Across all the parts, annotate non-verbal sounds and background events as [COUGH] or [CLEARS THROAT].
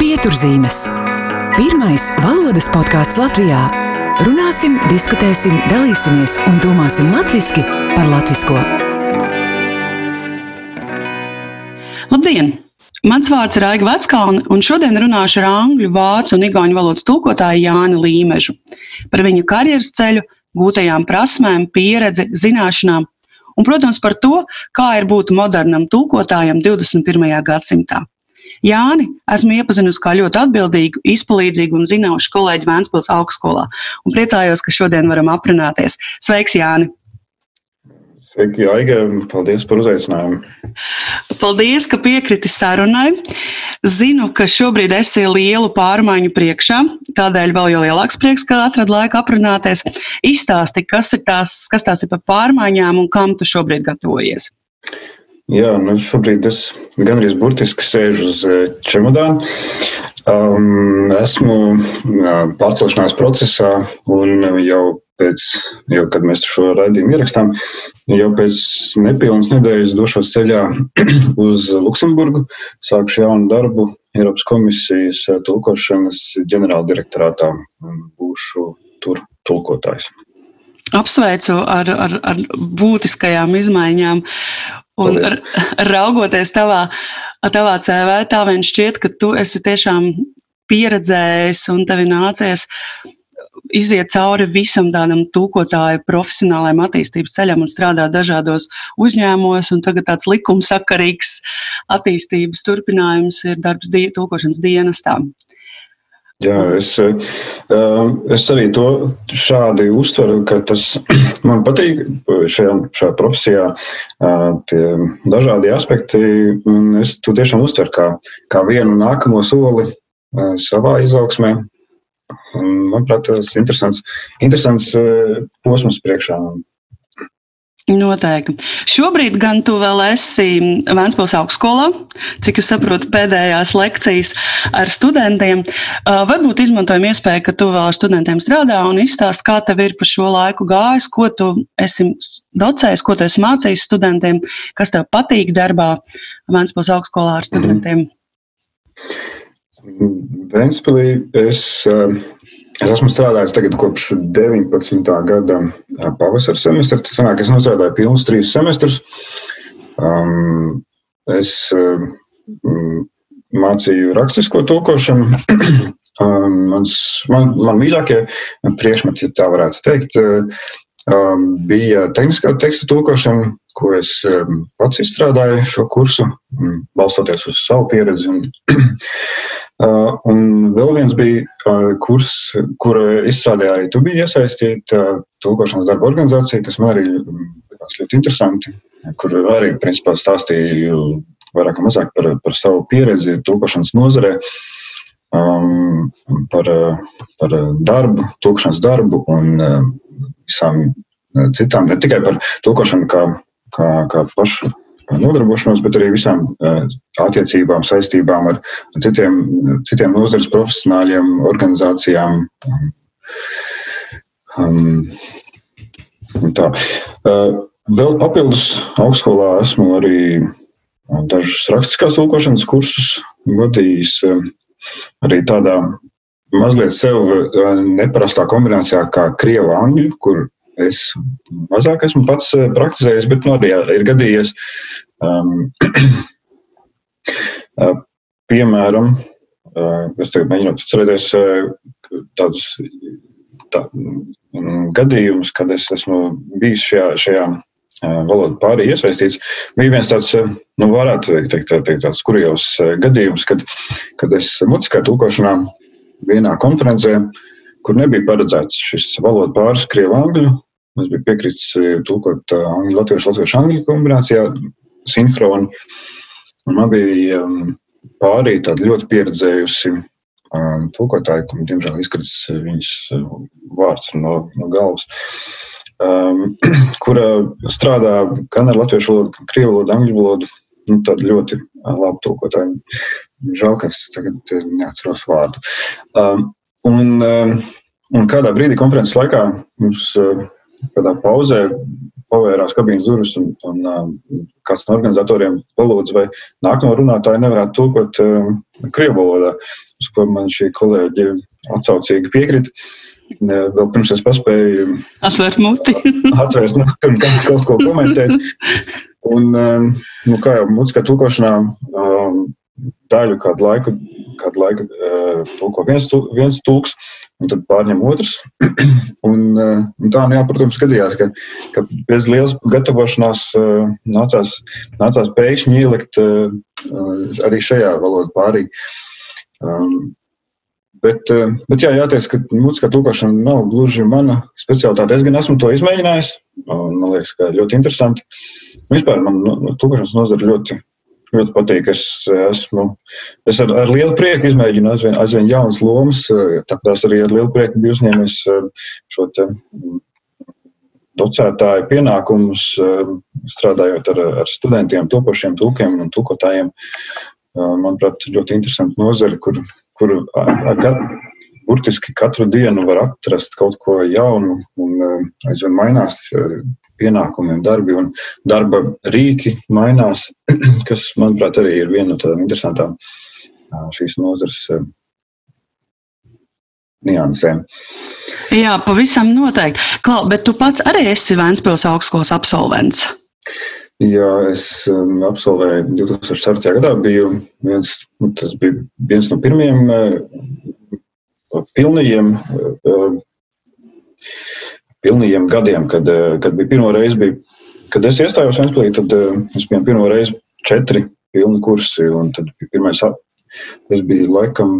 Pieturzīmes. Pirmais valodas podkāsts Latvijā. Runāsim, diskutēsim, dalīsimies un domāsim latviešu par latviešu. Labdien! Mans vārds ir Aiga Veckalna, un šodien runāšu ar angļu, vācu un igauņu valodas tulkotāju Jāni Līmežu par viņa karjeras ceļu, gūtajām prasmēm, pieredzi, zināšanām un, protams, par to, kā ir būt modernam tulkotājam 21. gadsimtā. Jāni esmu iepazinusi kā ļoti atbildīgu, izpalīdzīgu un zinošu kolēģi Vēncpils augstskolā un priecājos, ka šodien varam aprunāties. Sveiks, Jāni! Sveiki, Aiga! Paldies par uzaicinājumu! Paldies, ka piekriti sarunai. Zinu, ka šobrīd esi lielu pārmaiņu priekšā, tādēļ vēl jau lielāks prieks, ka atradi laiku aprunāties. Izstāsti, kas, ir tās, kas tās ir par pārmaiņām un kam tu šobrīd gatavojies? Jā, nu šobrīd es gandrīz burtiski sēžu uz eh, čemodāna. Um, esmu pārcelšanās procesā un jau pēc, jau, kad mēs šo raidījumu ierakstām, jau pēc nepilnas nedēļas došos ceļā [CLEARS THROAT] uz Luksemburgu, sākšu jaunu darbu Eiropas komisijas tulkošanas ģenerāldirektorātā un būšu tur tulkotājs. Apsveicu ar, ar, ar būtiskajām izmaiņām. Un ar, raugoties tavā, tavā CV, tā vien šķiet, ka tu esi tiešām pieredzējis un tev nācies iziet cauri visam tādam tūkotāju profesionālajam attīstības ceļam un strādāt dažādos uzņēmumos. Tagad tāds likumsakarīgs attīstības turpinājums ir darbs die, tūkošanas dienestā. Jā, es, eh, es arī to šādi uztveru, ka tas [CLEARS THROAT] man patīk šajā, šajā profesijā, eh, tie dažādi aspekti. Es to tiešām uztveru kā, kā vienu nākamo soli eh, savā izaugsmē, Un, manuprāt, tas ir interesants, interesants eh, posms priekšā. Noteikti. Šobrīd gan tu vēl esi Vēncpils augstskolā, cik es saprotu, pēdējās lekcijas ar studentiem. Eh, varbūt izmantojam iespēju, ka tu vēl ar studentiem strādā un izstāst, kā tev ir pa šo laiku gājis, ko tu esi docējis, ko tu esi mācījis studentiem, kas tev patīk darbā Vēncpils augstskolā ar studentiem. Mm. Vēnspilī es, eh, es esmu strādājis tagad kopš 19. gada eh, pavasara semestra. Tas sanāk, es nostrādāju pilnus trīs semestrus. Um, es um, mācīju rakstisko tulkošanu. [CLEARS THROAT] um, mans, man, man mīļākie priekšmeti, ja tā varētu teikt, um, bija tehniskā teksta tulkošana, ko es um, pats izstrādāju šo kursu, um, balstoties uz savu pieredzi. Un, [CLEARS THROAT] Uh, un vēl viens bija uh, kurs, kura izstrādē arī tu biji iesaistīta, uh, tulkošanas darba organizācija, kas man arī likās ļoti interesanti, kur arī principā stāstīju vairāk vai mazāk par, par savu pieredzi tulkošanas nozarē, um, par, par darbu, tulkošanas darbu un visām citām, ne tikai par tulkošanu kā, kā, kā pašu nodarbošanos, bet arī visām eh, attiecībām, saistībām ar citiem, citiem nozares profesionāļiem, organizācijām. Um, tā. Eh, vēl papildus augstskolā esmu arī dažus rakstiskās tulkošanas kursus vadījis arī tādā mazliet sev neparastā kombinācijā kā krievu angļu, kur Es mazāk esmu pats eh, praktizējis, bet nu, arī ir gadījies. Um, piemēram, uh, es tagad mēģinu atcerēties uh, tādus tā, um, gadījumus, kad es esmu bijis šajā, šajā uh, valodu pārī iesaistīts. Bija viens tāds, nu, varētu teikt, teikt tāds kurjos gadījums, kad, kad es mutiskā tulkošanā vienā konferencē, kur nebija paredzēts šis valodu pāris krievu angļu, Es biju piekritis eh, tulkot eh, angļu, latviešu, latviešu, angļu kombinācijā, sinhroni. Un man bija um, pārī tāda ļoti pieredzējusi um, tulkotāja, kam diemžēl izkritis eh, viņas vārds no, no galvas, um, [CLEARS THROAT] kura strādā gan ar latviešu valodu, gan krievu valodu, angļu valodu. Nu, tāda ļoti laba tulkotāja. Žēl, ka es tagad neatceros vārdu. Um, un, um, un kādā brīdī konferences laikā mums uh, kādā pauzē pavērās kabīnes durvis, un, un uh, kāds no organizatoriem palūdza, vai nākamo runātāju nevarētu tulkot uh, krievu valodā, uz ko man šī kolēģi atsaucīgi piekrita. Uh, vēl pirms es paspēju atvērt muti, atvērt muti un kaut ko komentēt. [LAUGHS] Un, um, nu, kā jau mūzikas tulkošanā, um, daļu kādu laiku, kādu laiku uh, tulko viens, viens tulks, un tad pārņem otrs. [CLEARS THROAT] un, uh, un tā, nu, jā, protams, gadījās, ka, ka bez lielas gatavošanās uh, nācās, nācās pēkšņi ielikt uh, arī šajā valodā pārī. Um, Bet, bet jā, jāteic, ka mūzikas tulkošana nav gluži mana specialitāte. Es gan esmu to izmēģinājis. Man liekas, ka ļoti interesanti. Vispār man nu, tulkošanas nozara ļoti ļoti patīk. Es, esmu, es ar, ar lielu prieku izmēģinu aizvien, aizvien jaunas lomas, tāpēc arī ar lielu prieku biju uzņēmis eh, šo mm, docētāju pienākumus, eh, strādājot ar, ar studentiem, topošiem tulkiem un tulkotājiem. Eh, manuprāt, ļoti interesanti nozari, kur, kur burtiski katru dienu var atrast kaut ko jaunu un aizvien mainās pienākumi un darbi, un darba rīki mainās, [CLEARS THROAT] kas, manuprāt, arī ir viena no tādām interesantām šīs nozares niansēm. Jā, pavisam noteikti. Klau, bet tu pats arī esi Vēnspils augstskolas absolvents. Jā, es um, absolvēju 2004. gadā. Biju viens, nu, tas bija viens no pirmajiem uh, pilnajiem uh, pilnīgiem gadiem, kad, eh, kad bija pirmo reizi, bija, kad es iestājos Vēnspilī, tad eh, es biju pirmo reizi četri pilni kursi, un tad pirmais, es biju laikam,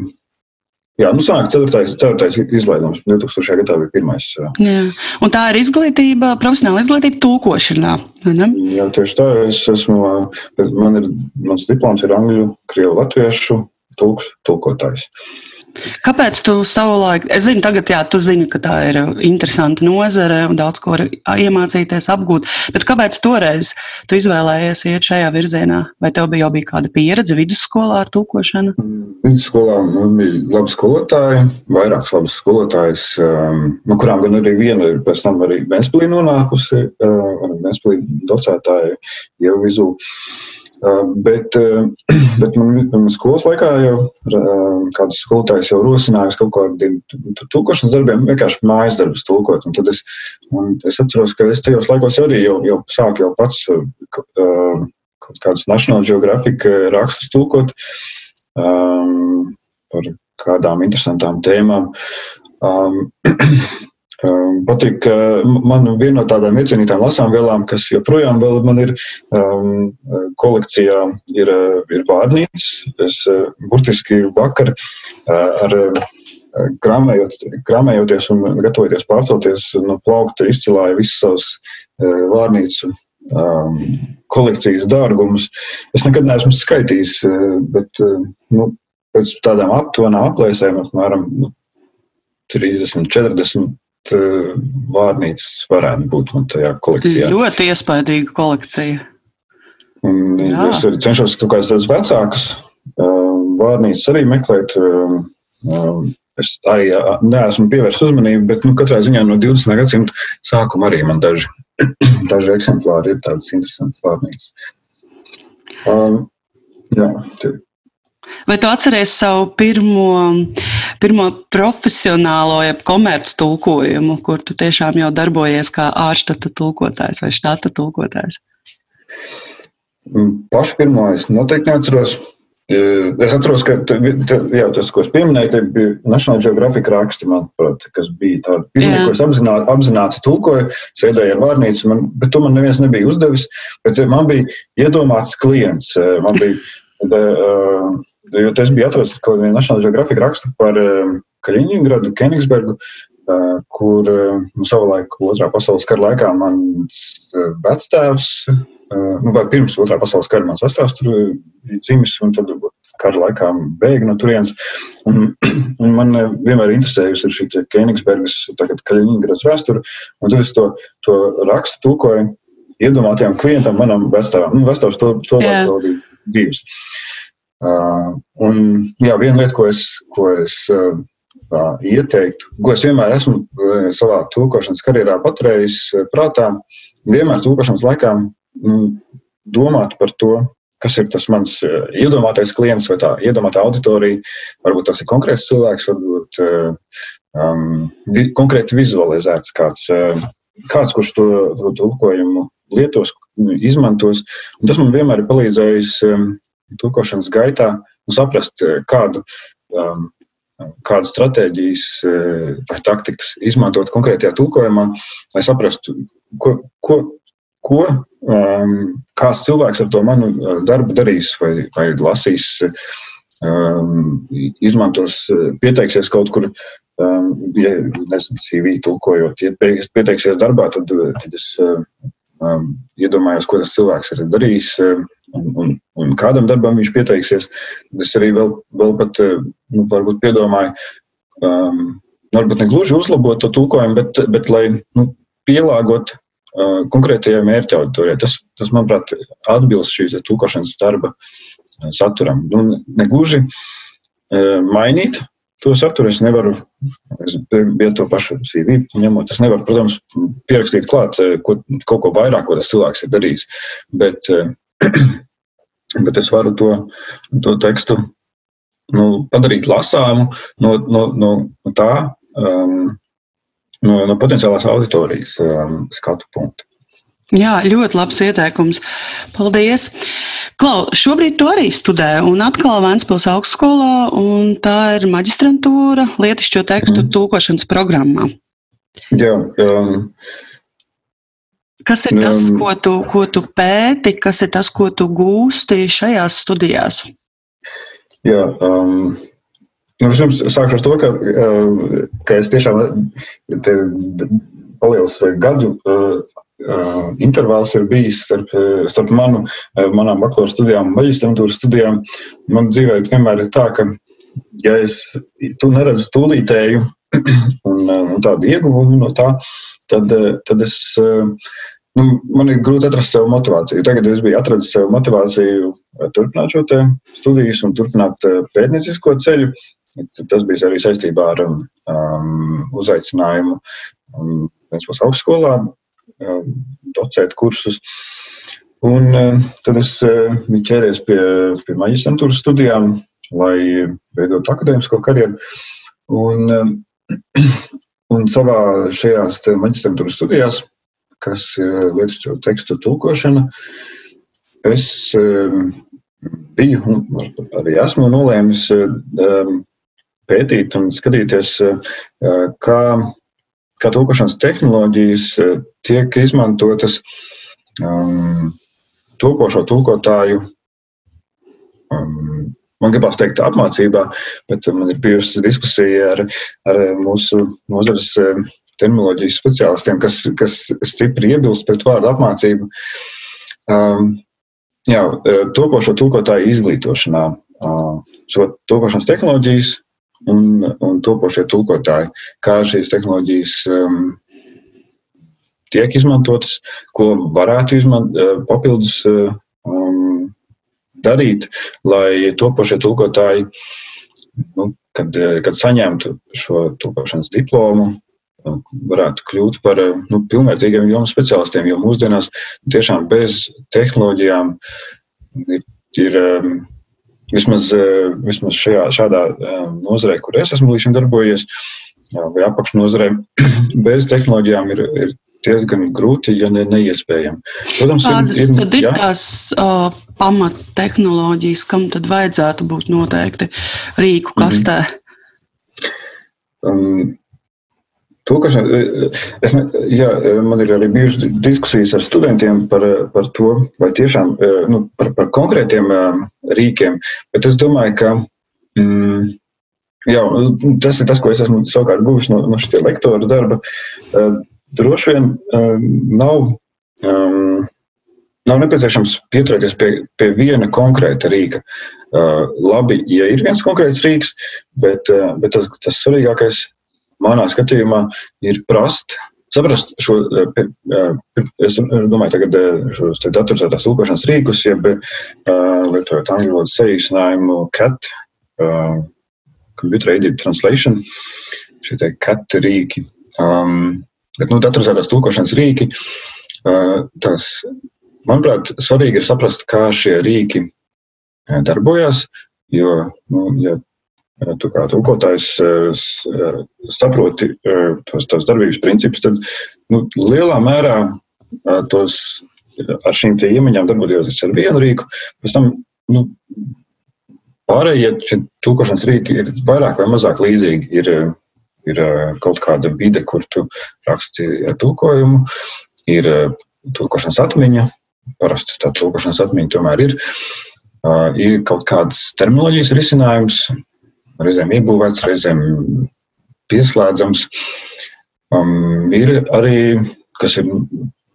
jā, nu sāk ceturtais, ceturtais izlaidums, 2000. gadā bija pirmais. Jā. Un tā ir izglītība, profesionāla izglītība tūkošanā? Jā, tieši tā, es esmu, man ir, mans diploms ir angļu, krievu, latviešu, tulks, tulkotājs. Kāpēc tu savulaik, es zinu, tagad, jā, tu zini, ka tā ir interesanta nozare un daudz ko iemācīties, apgūt, bet kāpēc toreiz tu izvēlējies iet šajā virzienā? Vai tev bija jau bija kāda pieredze vidusskolā ar tūkošanu? Vidusskolā man bija labi skolotāji, vairākas labas skolotājas, um, no kurām gan arī viena ir pēc tam arī Ventspilī nonākusi, uh, Ventspilī docētāja jau vizu. Bet, [CLEARS THROAT] bet man, man skolas laikā jau kāds skolotājs jau rosinājis kaut kādiem tulkošanas darbiem, vienkārši mājas darbus tulkot. Un tad es, un es atceros, ka es tajos laikos arī jau, jau sāku jau pats kaut kādas National Geographic rakstus tulkot um, par kādām interesantām tēmām. Um, [CLEARS THROAT] patīk, ka man viena no tādām iecienītām lasām vielām, kas joprojām ir um, kolekcijā, ir, ir vārnīcas. Es uh, burtiski vakar uh, ar Grāmējot, grāmējoties un gatavoties pārcelties no plaukta, izcilāja visus savus uh, vārnīcu um, kolekcijas dārgumus. Es nekad neesmu skaitījis, uh, bet uh, nu, pēc tādām aptuvenām aplēsēm, apmēram nu, 30, 40 Eh, vārnīcas varētu būt man tajā kolekcijā. Ļoti iespaidīga kolekcija. Un, ja es arī cenšos kaut kādas vecākas eh, vārnīcas arī meklēt. Eh, es arī neesmu pievērsis uzmanību, bet nu, katrā ziņā no 20. gadsimta sākuma arī man daži, [CLEARS THROAT] daži eksemplāri ir tādas interesantas vārnīcas. Um, jā, tie, Vai tu atceries savu pirmo, pirmo profesionālo, jeb komerc tulkojumu, kur tu tiešām jau darbojies kā ārštata tulkotājs vai štata tulkotājs? Mm, pašu pirmo es noteikti neatceros. E, es atceros, ka jā, tas, ko es pieminēju, bija National Geographic raksti, manuprāt, kas bija tādi pirmie, ko es apzināti, apzināti tulkoju, sēdēju ar vārnīcu, man, bet to man neviens nebija uzdevis. Bet man bija iedomāts klients. E, man bija, [LAUGHS] de, uh, Jo tas bija atrasts kaut kādā National Geographic rakstu par Kaliningradu, Kenigsbergu, kur um, savulaik otrā pasaules kara laikā mans vectēvs, nu, vai pirms otrā pasaules kara mans vectēvs tur bija dzimis, un tad kara laikā bēga no turienes. Un, un man vienmēr interesējusi šī Kenigsbergas, tagad Kaliningradas vēsture, un tad es to, to rakstu tulkoju iedomātajam klientam, manam vectēvam. Nu, vectēvs to, to vēl bija divs. Uh, un jā, viena lieta, ko es, ko es uh, ieteiktu, ko es vienmēr esmu uh, savā tulkošanas karjerā paturējis prātā, vienmēr tulkošanas laikā nu, domāt par to, kas ir tas mans iedomātais klients vai tā iedomāta auditorija. Varbūt tas ir konkrēts cilvēks, varbūt um, vi, konkrēti vizualizēts kāds, kāds kurš to, to tulkojumu lietos, izmantos. Un tas man vienmēr ir palīdzējis um, tulkošanas gaitā saprast, kādu um, kādas stratēģijas eh, vai taktikas izmantot konkrētajā tulkojumā, lai saprastu, ko, ko, ko um, kāds cilvēks ar to manu uh, darbu darīs vai, vai lasīs, um, izmantos, pieteiksies kaut kur. Um, ja nezinu, CV tulkojot, ja pieteiksies darbā, tad, tad es um, iedomājos, ko tas cilvēks ir darījis. Um, un, un, un kādam darbam viņš pieteiksies. Es arī vēl, vēl pat, eh, nu, varbūt piedomāju, um, varbūt ne gluži uzlabot to tulkojumu, bet, bet lai nu, pielāgot uh, konkrētajai mērķa auditorijai. Tas, tas, manuprāt, atbilst šīs tulkošanas darba uh, saturam. Nu, ne gluži uh, mainīt to saturu es nevaru, es biju to pašu CV ņemot, es nevaru, protams, pierakstīt klāt ko, kaut ko vairāk, ko tas cilvēks ir darījis, bet [CLEARS THROAT] bet es varu to, to tekstu nu, padarīt lasāmu no, no, no tā, um, no, no potenciālās auditorijas um, skatu punkta. Jā, ļoti labs ieteikums. Paldies! Klau, šobrīd tu arī studē, un atkal Vēncpils augstskolā, un tā ir maģistrantūra lietišķo tekstu mm. tulkošanas programmā. Jā, um, Kas ir tas, um, ko tu, ko tu pēti, kas ir tas, ko tu gūsti šajās studijās? Jā, um, nu, pirms sākšu ar to, ka, uh, ka es tiešām paliels gadu uh, uh, intervāls ir bijis starp, uh, starp manu, uh, manām bakalaura studijām un maģistrantūras studijām. Man dzīvē vienmēr ir tā, ka, ja es tu neredzu tūlītēju [CLEARS THROAT] un, uh, un tādu ieguvumu no tā, tad, uh, tad es. Uh, nu, man ir grūti atrast sev motivāciju. Tagad es biju atradis sev motivāciju eh, turpināt šo studijas un turpināt eh, pētniecisko ceļu. Tas bija arī saistībā ar um, uzaicinājumu um, Vēncpils augstskolā um, docēt kursus. Un uh, tad es uh, biju ķēries pie, pie maģistrantūras studijām, lai veidotu akadēmisko karjeru. Un, uh, [CLEARS THROAT] un savā šajās maģistrantūras studijās kas ir lietu tekstu tulkošana. Es um, biju un arī esmu nolēmis um, pētīt un skatīties, kā, kā tulkošanas tehnoloģijas tiek izmantotas um, tulkošo tulkotāju um, man gribās teikt, apmācībā, bet man ir bijusi diskusija ar, ar mūsu nozares terminoloģijas speciālistiem, kas, kas stipri iebilst pret vārdu apmācību. Um, jā, e, topošo tulkotāju izglītošanā, uh, šo topošanas tehnoloģijas un, un topošie tulkotāji, kā šīs tehnoloģijas um, tiek izmantotas, ko varētu izmantot uh, papildus uh, um, darīt, lai topošie tulkotāji, nu, kad, kad saņemtu šo tulkošanas diplomu, varētu kļūt par nu, pilnvērtīgiem jomu speciālistiem, jo mūsdienās tiešām bez tehnoloģijām ir, ir um, vismaz, uh, vismaz šajā, šādā um, nozarē, kur es esmu līdz šim darbojies, vai apakšnozarē, [CLEARS THROAT] bez tehnoloģijām ir, ir diezgan grūti, ja ne neiespējami. Protams, Kādas ir, ir, tad ir jā. tās uh, pamattehnoloģijas, kam tad vajadzētu būt noteikti rīku kastē? Mm -hmm. Um, Tulkošana, e, e, es, ne, jā, e, man ir arī bijušas diskusijas ar studentiem par, par to, vai tiešām nu, par, par konkrētiem rīkiem, bet es domāju, ka mm, jā, tas ir tas, ko es esmu savukārt guvis no, no šī lektora darba. Droši vien nav, um, nav nepieciešams pieturēties pie, pie viena konkrēta rīka. Uh, labi, ja ir viens konkrēts rīks, bet, uh, bet tas, tas svarīgākais manā skatījumā ir prast. Saprast šo, eh, eh, es domāju, tagad eh, šos datorizētās tulkošanas rīkus, jeb lietojot angļu valodas saīsinājumu CAT, Computer Aided Translation, šie te CAT rīki. Um, bet, nu, datorizētās tulkošanas rīki tās, manuprāt, svarīgi ir saprast, kā šie rīki darbojas, jo, nu, ja tu kā tulkotājs saproti tos, tos darbības principus, tad nu, lielā mērā tos ar šīm iemaņām darboties ar vienu rīku, pēc tam nu, pārējie tulkošanas rīki ir vairāk vai mazāk līdzīgi. Ir, ir kaut kāda vide, kur tu raksti tulkojumu, ir tulkošanas atmiņa, parasti tā tulkošanas atmiņa tomēr ir. Ir kaut kādas terminoloģijas risinājums, reizēm iebūvēts, reizēm pieslēdzams. Um, ir arī, kas ir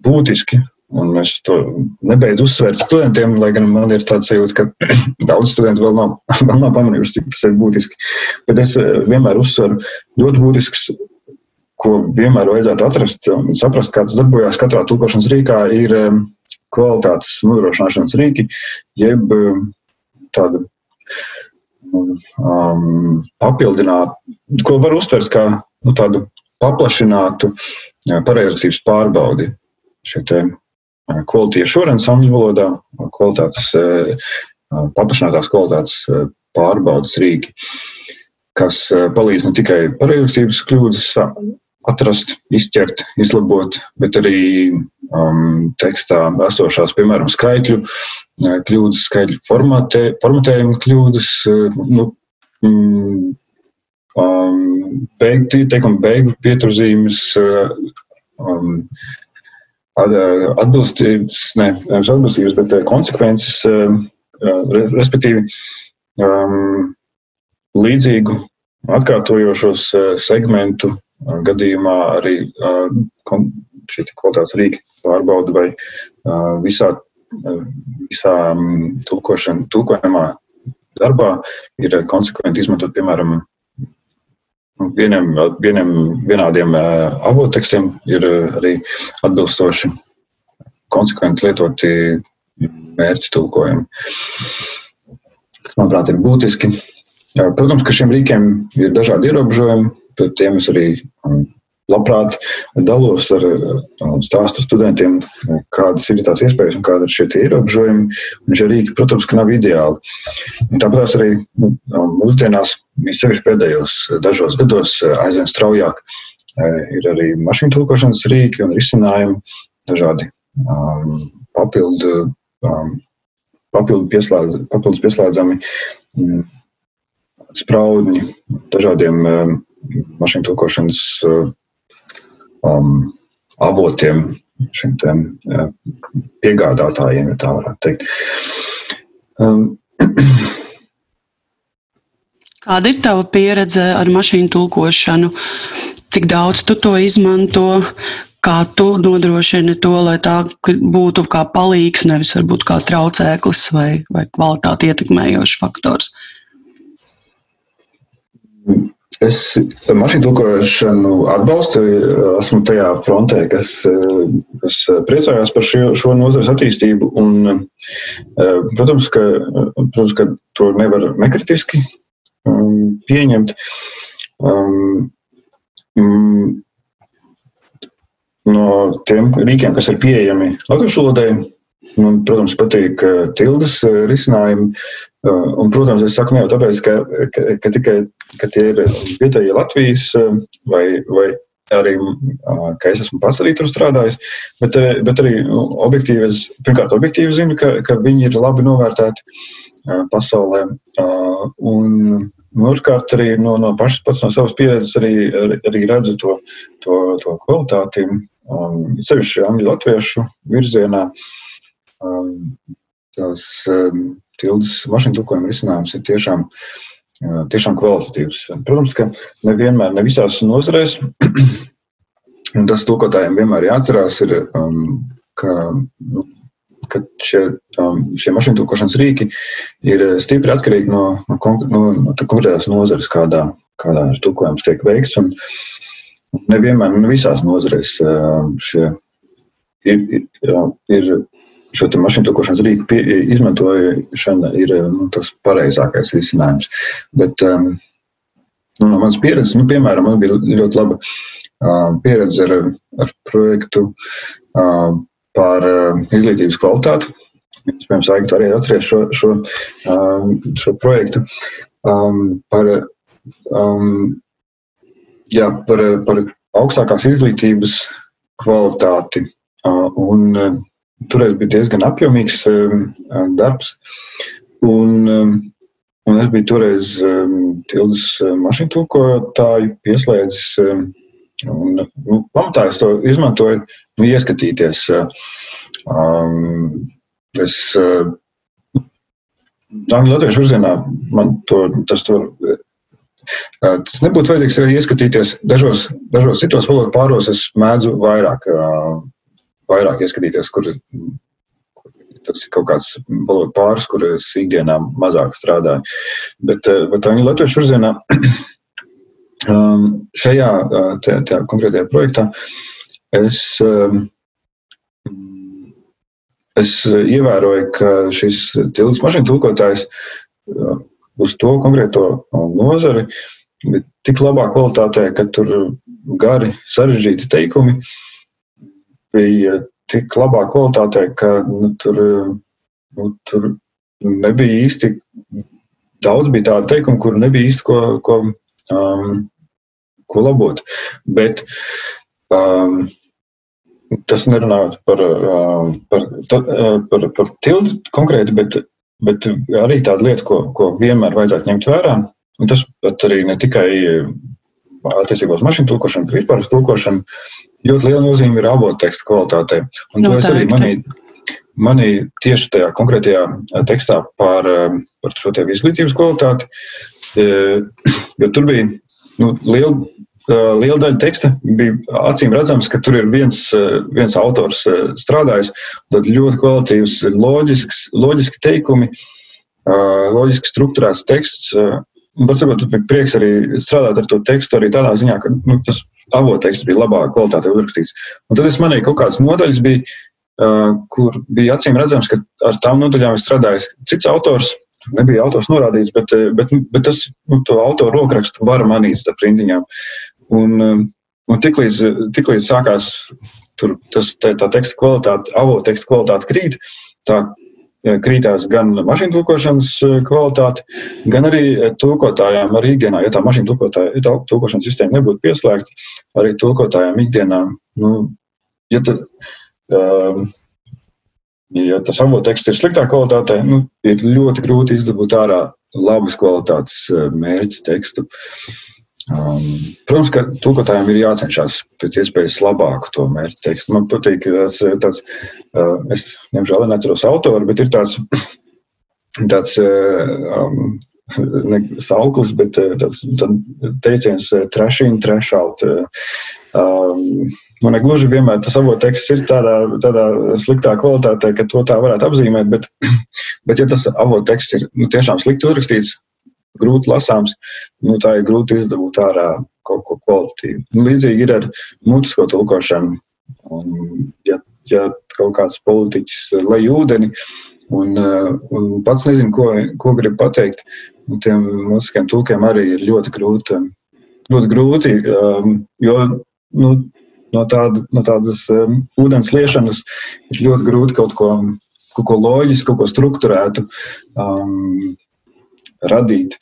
būtiski, Un es to nebeidzu uzsvērt studentiem, lai gan man ir tāds sajūta, ka [CLEARS THROAT] daudz studentu vēl nav, [LAUGHS] vēl nav pamanījuši, cik tas ir būtiski. Bet es eh, vienmēr uzsveru ļoti būtisks, ko vienmēr vajadzētu atrast un saprast, kā tas darbojas katrā tulkošanas rīkā, ir eh, kvalitātes nodrošināšanas rīki, jeb eh, tādu um, papildinātu, ko var uztvert kā nu, tādu paplašinātu pareizības pārbaudi. Šie quality assurance angļu valodā, kvalitātes, paplašinātās kvalitātes pārbaudas rīki, kas palīdz ne tikai pareizības kļūdas atrast, izķert, izlabot, bet arī um, tekstā esošās, piemēram, skaitļu kļūdas, skaitļu formatē, formatējuma kļūdas, nu, um, beigti, teikuma beigu pieturzīmes, um, atbilstības, ne, nevis atbilstības, bet konsekvences, respektīvi līdzīgu atkārtojošos segmentu gadījumā arī šī kvalitātes rīka pārbauda vai visā, visā tulkojumā darbā ir konsekventi izmantot, piemēram, vieniem, vieniem vienādiem avottekstiem ir arī atbilstoši konsekventi lietoti mērķi tulkojumi. Tas, manuprāt, ir būtiski. Protams, ka šiem rīkiem ir dažādi ierobežojumi, tad tiem es arī labprāt dalos ar stāstu studentiem, kādas ir tās iespējas un kāda ir šie ierobežojumi. Šie rīki, protams, ka nav ideāli. Un tāpēc arī nu, mūsdienās, sevišķi pēdējos dažos gados, aizvien straujāk ir arī mašīnu tulkošanas rīki un risinājumi, dažādi um, papildu, um, papildu pieslēdz, papildus pieslēdzami um, spraudņi dažādiem um, mašīnu tulkošanas uh, um, avotiem, šiem tiem, uh, piegādātājiem, ja tā varētu teikt. Um, [CLEARS THROAT] Kāda ir tava pieredze ar mašīnu tulkošanu? Cik daudz tu to izmanto? Kā tu nodrošini to, lai tā būtu kā palīgs, nevis varbūt kā traucēklis vai, vai kvalitāti ietekmējošs faktors? Es mašīnu tulkošanu atbalstu. Esmu tajā frontē, kas, kas priecājās par šo, šo nozares attīstību. Un, protams, ka, protams, ka to nevar nekritiski um, pieņemt. Um, um, no tiem rīkiem, kas ir pieejami latviešu valodai, Man, protams, patīk tildes risinājumi. Un, protams, es saku ne jau tāpēc, ka, ka, ka tikai ka tie ir vietējie Latvijas vai, vai arī, ka es esmu pats arī tur strādājis, bet, bet arī nu, objektīvi, es, pirmkārt, objektīvi zinu, ka, ka viņi ir labi novērtēti pasaulē. Un, Otrkārt, arī no, no pašas pats no savas pieredzes arī, arī redzu to, to, to kvalitāti, um, sevišķi angļu latviešu virzienā. Um, tās um, tildes mašīnu tulkojuma risinājums ir tiešām, uh, tiešām kvalitatīvs. Protams, ka nevienmēr, ne visās nozarēs, [CLEARS THROAT] un tas tulkotājiem vienmēr jāatcerās, ir, um, ka, nu, ka šie, šie mašīnu tulkošanas rīki ir stipri atkarīgi no, no, no, no konkrētās nozares, kādā, kādā tulkojums tiek veikts. Un nevienmēr, ne visās nozarēs uh, šie ir, ir, ir šo mašīnu tulkošanas rīku pie, izmantošana ir nu, tas pareizākais risinājums. Bet um, nu, no manas pieredzes, nu, piemēram, man bija ļoti laba uh, pieredze ar, ar projektu uh, par izglītības kvalitāti. Iespējams, Aigta arī atceries šo, šo, šo projektu par, jā, par, par augstākās izglītības kvalitāti. Un, toreiz bija diezgan apjomīgs darbs. Un, Un es biju toreiz um, Tildes mašīnu tulkotāju pieslēdzis. Um, un, nu, pamatā es to izmantoju, nu, ieskatīties. Um, es uh, Angļu latviešu virzienā man to, tas tur. Uh, tas nebūtu vajadzīgs arī ieskatīties. Dažos, dažos citos valodu pāros es mēdzu vairāk, uh, vairāk ieskatīties, kur tas ir kaut kāds valodu pāris, kur es ikdienā mazāk strādāju. Bet, eh, bet angļu latviešu virzienā [CLEARS THROAT] um, šajā tā, tā konkrētajā projektā es, um, es ievēroju, ka šis tilts mašīnu tulkotājs uh, uz to konkrēto nozari bet tik labā kvalitātē, ka tur gari sarežģīti teikumi bija tik labā kvalitātē, ka nu, tur, nu, tur nebija īsti daudz bija tādu teikumu, kur nebija īsti ko, ko, um, ko labot. Bet um, tas nerunājot par, um, par, uh, par, par tildu konkrēti, bet, bet arī tāda lieta, ko, ko vienmēr vajadzētu ņemt vērā. Un tas arī ne tikai attiecībā uz mašīnu tulkošanu, bet vispār uz tulkošanu ļoti liela nozīme ir avotu teksta kvalitātei. Un no, to es arī manī, manī tieši tajā konkrētajā tekstā par, par šo izglītības kvalitāti, [CLEARS THROAT] jo tur bija nu, liela. Liela daļa teksta bija acīm redzams, ka tur ir viens, viens autors strādājis. Tad ļoti kvalitīvs, loģisks, loģiski teikumi, loģiski struktūrēts teksts, varbūt bija prieks arī strādāt ar to tekstu, arī tādā ziņā, ka nu, tas avoteksts bija labākā kvalitātē uzrakstīts. Un tad es manīju, ka kaut kādas nodaļas bija, uh, kur bija acīm redzams, ka ar tām nodaļām ir strādājis cits autors. Nebija autors norādīts, bet, bet, bet tas nu, autoru rokrakstu var manīt starp rindiņām. Un, un tiklīdz, tiklīdz sākās tur, tas, tā, tā teksta kvalitāte, avotu teksta kvalitāte krīt, tā krītās gan mašīnu tulkošanas eh, kvalitāte, gan arī eh, tulkotājām arī ikdienā. Ja tā mašīnu tulkošanas sistēma nebūtu pieslēgta, arī tulkotājām ikdienā, nu, ja, ta, um, ja tas avoteksts ir sliktā kvalitātē, nu, ir ļoti grūti izdabūt ārā labas kvalitātes mērķa tekstu. Um, protams, ka tulkotājiem ir jācenšas pēc iespējas labāku to mērķu tekstu. Man patīk tas, tāds, uh, es nemžēl neatceros autoru, bet ir tāds, [CLEARS THROAT] tāds uh, um, ne sauklis, bet tāds teiciens trash in, trash out. Um, Man ir gluži vienmēr tas avots teksts ir tādā, tādā sliktā kvalitātē, ka to tā varētu apzīmēt, bet, [CLEARS THROAT] bet ja tas avots teksts ir nu, tiešām slikti uzrakstīts, grūti lasāms, nu, tā ir grūti izdabūt ārā kaut ko kvalitatīvu. Nu, līdzīgi ir ar mutisko tulkošanu. Un, ja, ja kaut kāds politiķis lej ūdeni un, uh, un pats nezina, ko, ko grib pateikt, nu, tiem mutiskiem tulkiem arī ir ļoti grūti. Ļoti grūti um, jo nu, no, tāda, no tādas um, ūdens liešanas ir ļoti grūti kaut ko, kaut ko loģisku, kaut ko struktūrētu um, radīt.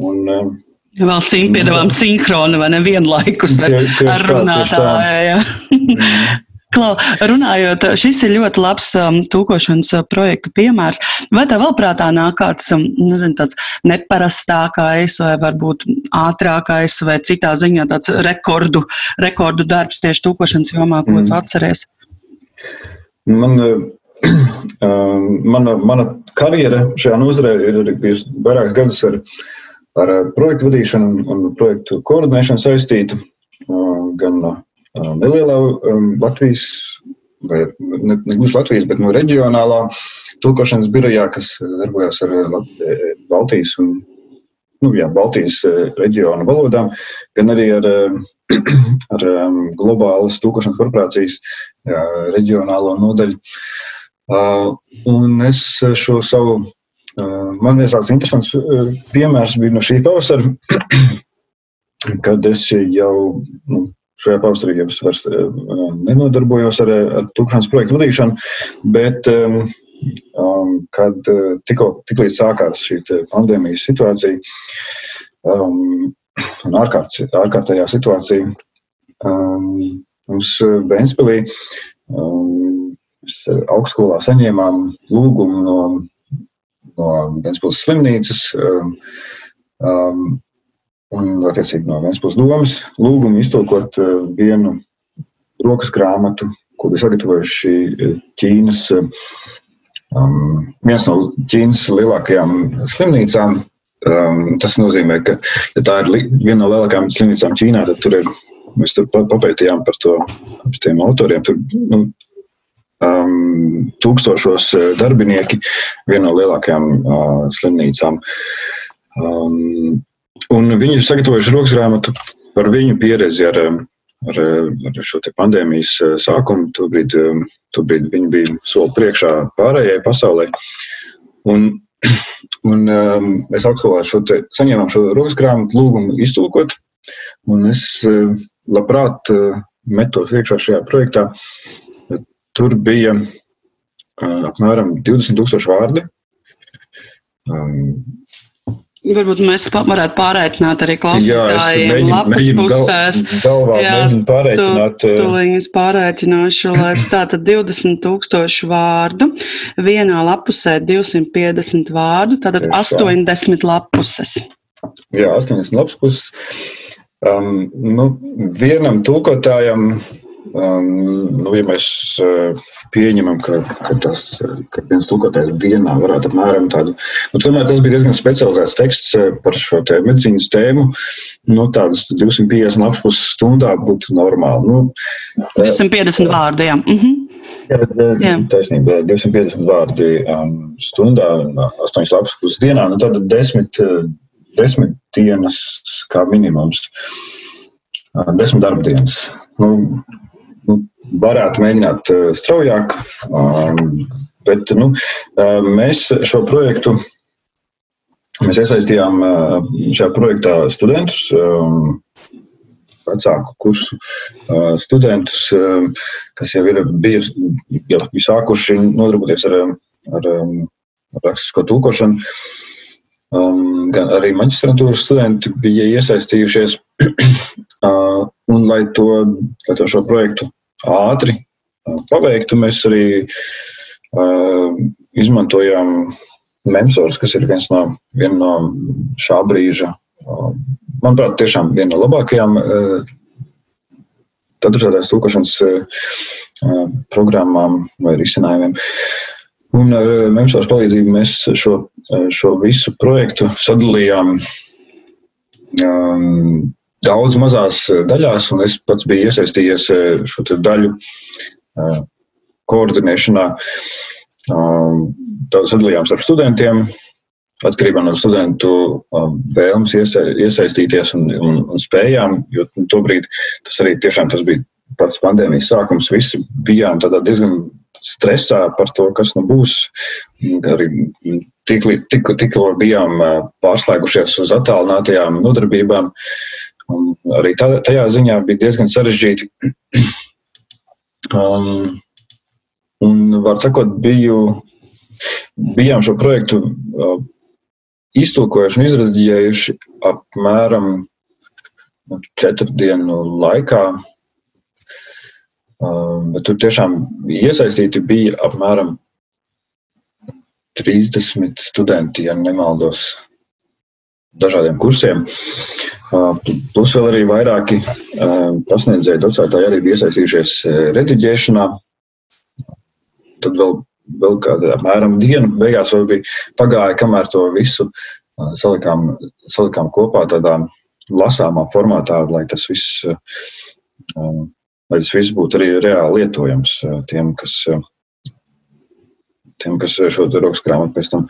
Un, um, vēl simtpiedāvām nu, sinhroni vai ne vienlaikus ar, tie, ar runātāju. Klau, runājot, šis ir ļoti labs um, tūkošanas uh, projekta piemērs. Vai tev vēl prātā nāk kāds, um, nezinu, tāds neparastākais vai varbūt ātrākais vai citā ziņā tāds rekordu, rekordu darbs tieši tūkošanas jomā, ko mm. tu atceries? Man, [CLEARS THROAT] Um, mana, mana karjera šajā nozarē ir bijusi vairākus gadus ar, ar projektu vadīšanu un projektu koordinēšanu saistīta. Gan nelielā Latvijas, vai ne, ne gluži Latvijas, bet no reģionālā tulkošanas birojā, kas darbojas ar Baltijas un nu, jā, Baltijas reģiona valodām, gan arī ar [CLEARS THROAT] ar globālas tūkošanas korporācijas jā, reģionālo nodaļu. Un es šo savu, man liekas, tāds interesants piemērs bija no šī pavasara, [CLEARS THROAT] kad es jau nu, šajā pavasarī jau vairs nenodarbojos ar, ar tūkstošiem projektu vadīšanu, bet um, kad tikko tiklīdz sākās šī pandēmijas situācija um, un ārkārt, ārkārtējā situācija, um, mums Vēnspilī um, augstskolā saņēmām lūgumu no no Vēncpils slimnīcas um, um, un, attiecīgi, no Vēncpils domas lūgumu iztulkot uh, vienu rokas grāmatu, ko bija sagatavojuši uh, Ķīnas, um, viens no Ķīnas lielākajām slimnīcām. Um, tas nozīmē, ka, ja tā ir viena no lielākajām slimnīcām Ķīnā, tad tur ir, mēs tur papētījām par to, par autoriem. Tur, nu, um, tūkstošos uh, darbinieki vienā no lielākajām uh, slimnīcām. Um, un viņi ir sagatavojuši rokas grāmatu par viņu pieredzi ar, um, ar, ar šo pandēmijas uh, sākumu. Tobrīd, um, tobrīd viņi bija soli priekšā pārējai pasaulē. Un, [CLEARS THROAT] un um, mēs augstskolā šo te, saņēmām šo rokas grāmatu lūgumu iztulkot, un es uh, labprāt uh, metos iekšā šajā projektā. Tur bija apmēram 20,000 vārdi. Um, Varbūt mēs varētu pārreikināt arī klausītājiem mēģinu, lapas pusēs. Gal, galvā jā, mēģinu pārreikināt. Tu, tu es pārreikināšu, lai [CLEARS THROAT] tātad 20 tūkstoši vārdu, vienā lapusē 250 vārdu, tātad 80 lapuses. Jā, 80 lapuses. Um, nu, vienam tulkotājam Um, nu, ja mēs uh, pieņemam, ka, ka, tas, ka viens tulkotājs dienā varētu apmēram tādu, nu, tomēr tas bija diezgan specializēts teksts uh, par šo te medicīnas tēmu, nu, tādas 250 lapus stundā būtu normāli. Nu, 250 uh, vārdi, jā. -hmm. Jā, jā. taisnība, 250 vārdi um, stundā, 8 lapas puses dienā, nu tad 10, 10 dienas kā minimums, 10 darba dienas. Nu, varētu mēģināt eh, straujāk, um, bet nu, eh, mēs šo projektu. Mēs iesaistījām eh, šajā projektā studentus, um, vecāku kursu studentus, um, kas jau ir bijusi, jau bija sākuši nodarboties ar, ar, ar rakstisko tulkošanu. Um, gan arī maģistrantūras studenti bija iesaistījušies. [CLEARS THROAT] uh, un, lai, to, lai to šo projektu ātri paveiktu. Mēs arī uh, izmantojām Memsors, kas ir viens no, viena no šā brīža, uh, manuprāt, tiešām viena no labākajām uh, dažādās tūkošanas uh, programmām vai risinājumiem. Un ar Memsors palīdzību mēs šo, šo visu projektu sadalījām um, daudz mazās eh, daļās, un es pats biju iesaistījies eh, šo daļu eh, koordinēšanā. Daudz sadalījām starp studentiem, atkarībā no studentu vēlmes iesaistīties un, un, un spējām, jo tobrīd tas arī tiešām tas bija pats pandēmijas sākums. Visi bijām diezgan stresā par to, kas nu būs. Arī tikko tik, tik bijām pārslēgušies uz attālinātajām nodarbībām. Un arī tā, tajā ziņā bija diezgan sarežģīti. Um, un, var sakot, biju, bijām šo projektu uh, iztulkojuši un izraģējuši apmēram nu, četru dienu laikā. Um, bet tur tiešām iesaistīti bija apmēram 30 studenti, ja nemaldos, dažādiem kursiem. Plus vēl arī vairāki pasniedzēji, docētāji arī bija iesaistījušies rediģēšanā. Tad vēl, vēl kāda apmēram diena beigās bija pagāja, kamēr to visu salikām, salikām kopā tādā lasāmā formātā, lai tas viss, lai tas viss būtu arī reāli lietojams tiem, kas, tiem, kas šo rokas grāmatu pēc tam,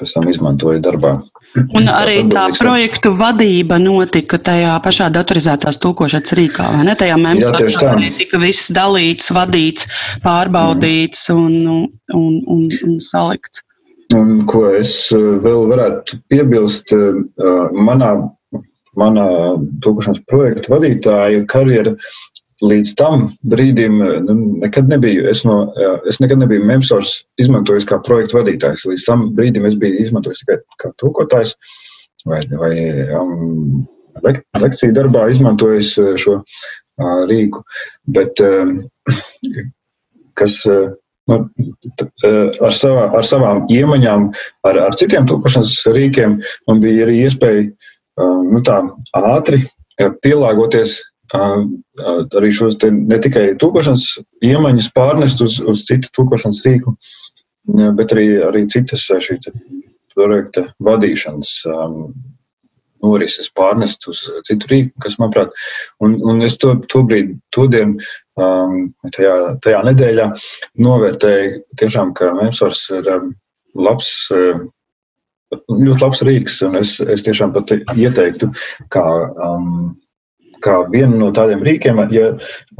pēc tam izmantoja darbā. Un arī tā projektu vadība notika tajā pašā datorizētās tulkošanas rīkā, vai ne? Tajā mēmsā arī tika viss dalīts, vadīts, pārbaudīts mm. un, un, un, un salikts. Un, ko es eh, vēl varētu piebilst, eh, manā, manā tulkošanas projektu vadītāja karjera līdz tam brīdim nu, nekad nebiju. Es, no, es nekad nebiju Memsors izmantojis kā projektu vadītājs. Līdz tam brīdim es biju izmantojis tikai kā tūkotājs vai, vai um, lek, lekciju darbā izmantojis šo uh, rīku. Bet um, kas. Uh, nu, ar, savā, ar savām iemaņām, ar, ar citiem tulkošanas rīkiem, man bija arī iespēja nu, tā ātri pielāgoties arī šos ne tikai tūkošanas iemaņas pārnest uz, uz citu tūkošanas rīku, bet arī, arī citas šī projekta vadīšanas norises pārnest uz citu rīku, kas, manuprāt, un, un es to, to brīdi, to dienu, tajā, tajā nedēļā novērtēju tiešām, ka Memsors ir labs ļoti labs rīks, un es, es tiešām pat ieteiktu, kā um, kā vienu no tādiem rīkiem, ja,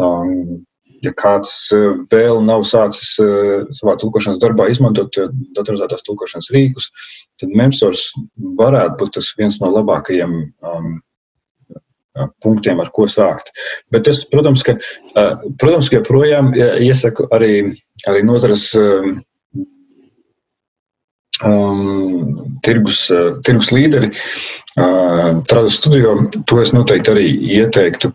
um, ja kāds uh, vēl nav sācis uh, savā tulkošanas darbā izmantot uh, datorizētās tulkošanas rīkus, tad Memsors varētu būt tas viens no labākajiem um, punktiem, ar ko sākt. Bet es, protams, ka, protams, ka joprojām iesaku arī, arī nozares um tirgus, tirgus līderi Trādas studio, to es noteikti arī ieteiktu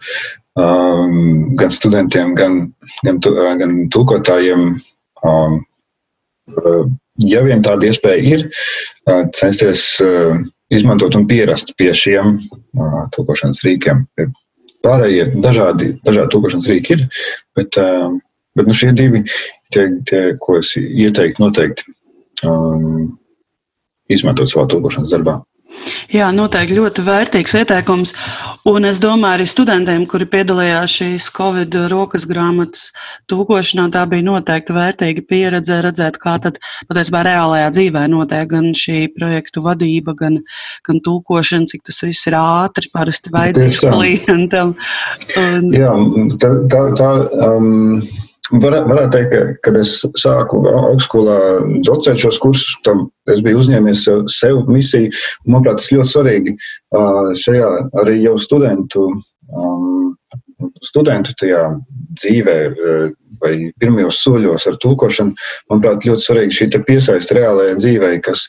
um, gan studentiem, gan, gan, gan tulkotājiem. Um, ja vien tāda iespēja ir, censties izmantot un pierast pie šiem tulkošanas rīkiem. Pārējie dažādi, dažādi tulkošanas rīki ir, bet, bet nu šie divi, tie, tie, ko es ieteiktu noteikti um, izmantot savā tulkošanas darbā. Jā, noteikti ļoti vērtīgs ieteikums. Un es domāju, arī studentiem, kuri piedalījās šīs Covid rokas grāmatas tūkošanā, tā bija noteikti vērtīga pieredze redzēt, kā tad patiesībā reālajā dzīvē notiek gan šī projektu vadība, gan, gan tūkošana, cik tas viss ir ātri, parasti vajadzīgs klientam. Un... Jā, tā, tā, tā um Var, varētu teikt, ka, kad es sāku augstskolā docēt šos kursus, tam es biju uzņēmies sev, sev misiju. Manuprāt, tas ļoti svarīgi šajā arī jau studentu, studentu tajā dzīvē vai pirmajos soļos ar tulkošanu. Manuprāt, ļoti svarīgi šī piesaist reālajai dzīvei, kas,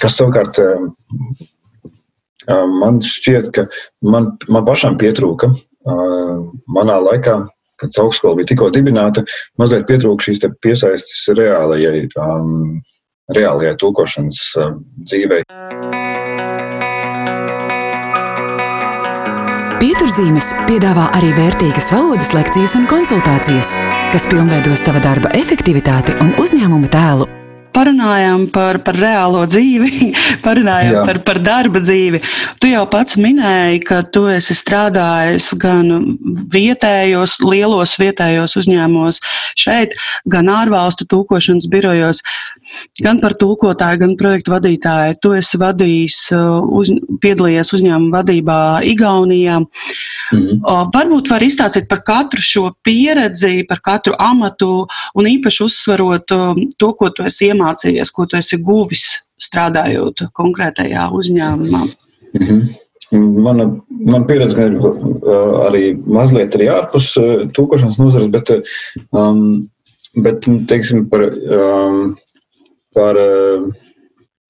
kas savukārt man šķiet, ka man, man pašam pietrūka manā laikā kad augstskola bija tikko dibināta, mazliet pietrūka šīs piesaistes reālajai, um, reālajai tulkošanas um, dzīvei. Pieturzīmes piedāvā arī vērtīgas valodas lekcijas un konsultācijas, kas pilnveidos tava darba efektivitāti un uzņēmuma tēlu parunājām par, par reālo dzīvi, [LAUGHS] parunājām Jā. par, par darba dzīvi. Tu jau pats minēji, ka tu esi strādājis gan vietējos, lielos vietējos uzņēmumos šeit, gan ārvalstu tūkošanas birojos, gan par tūkotāju, gan projektu vadītāju. Tu esi vadījis, uz, piedalījies uzņēmuma vadībā Igaunijā. Mhm. Varbūt var izstāstīt par katru šo pieredzi, par katru amatu un īpaši uzsverot to, ko tu esi iemācījies ko tu esi guvis strādājot konkrētajā uzņēmumā? -hmm. Mana, mana pieredze ir uh, arī mazliet arī ārpus uh, tūkošanas nozares, bet, um, bet teiksim, par, um, par uh,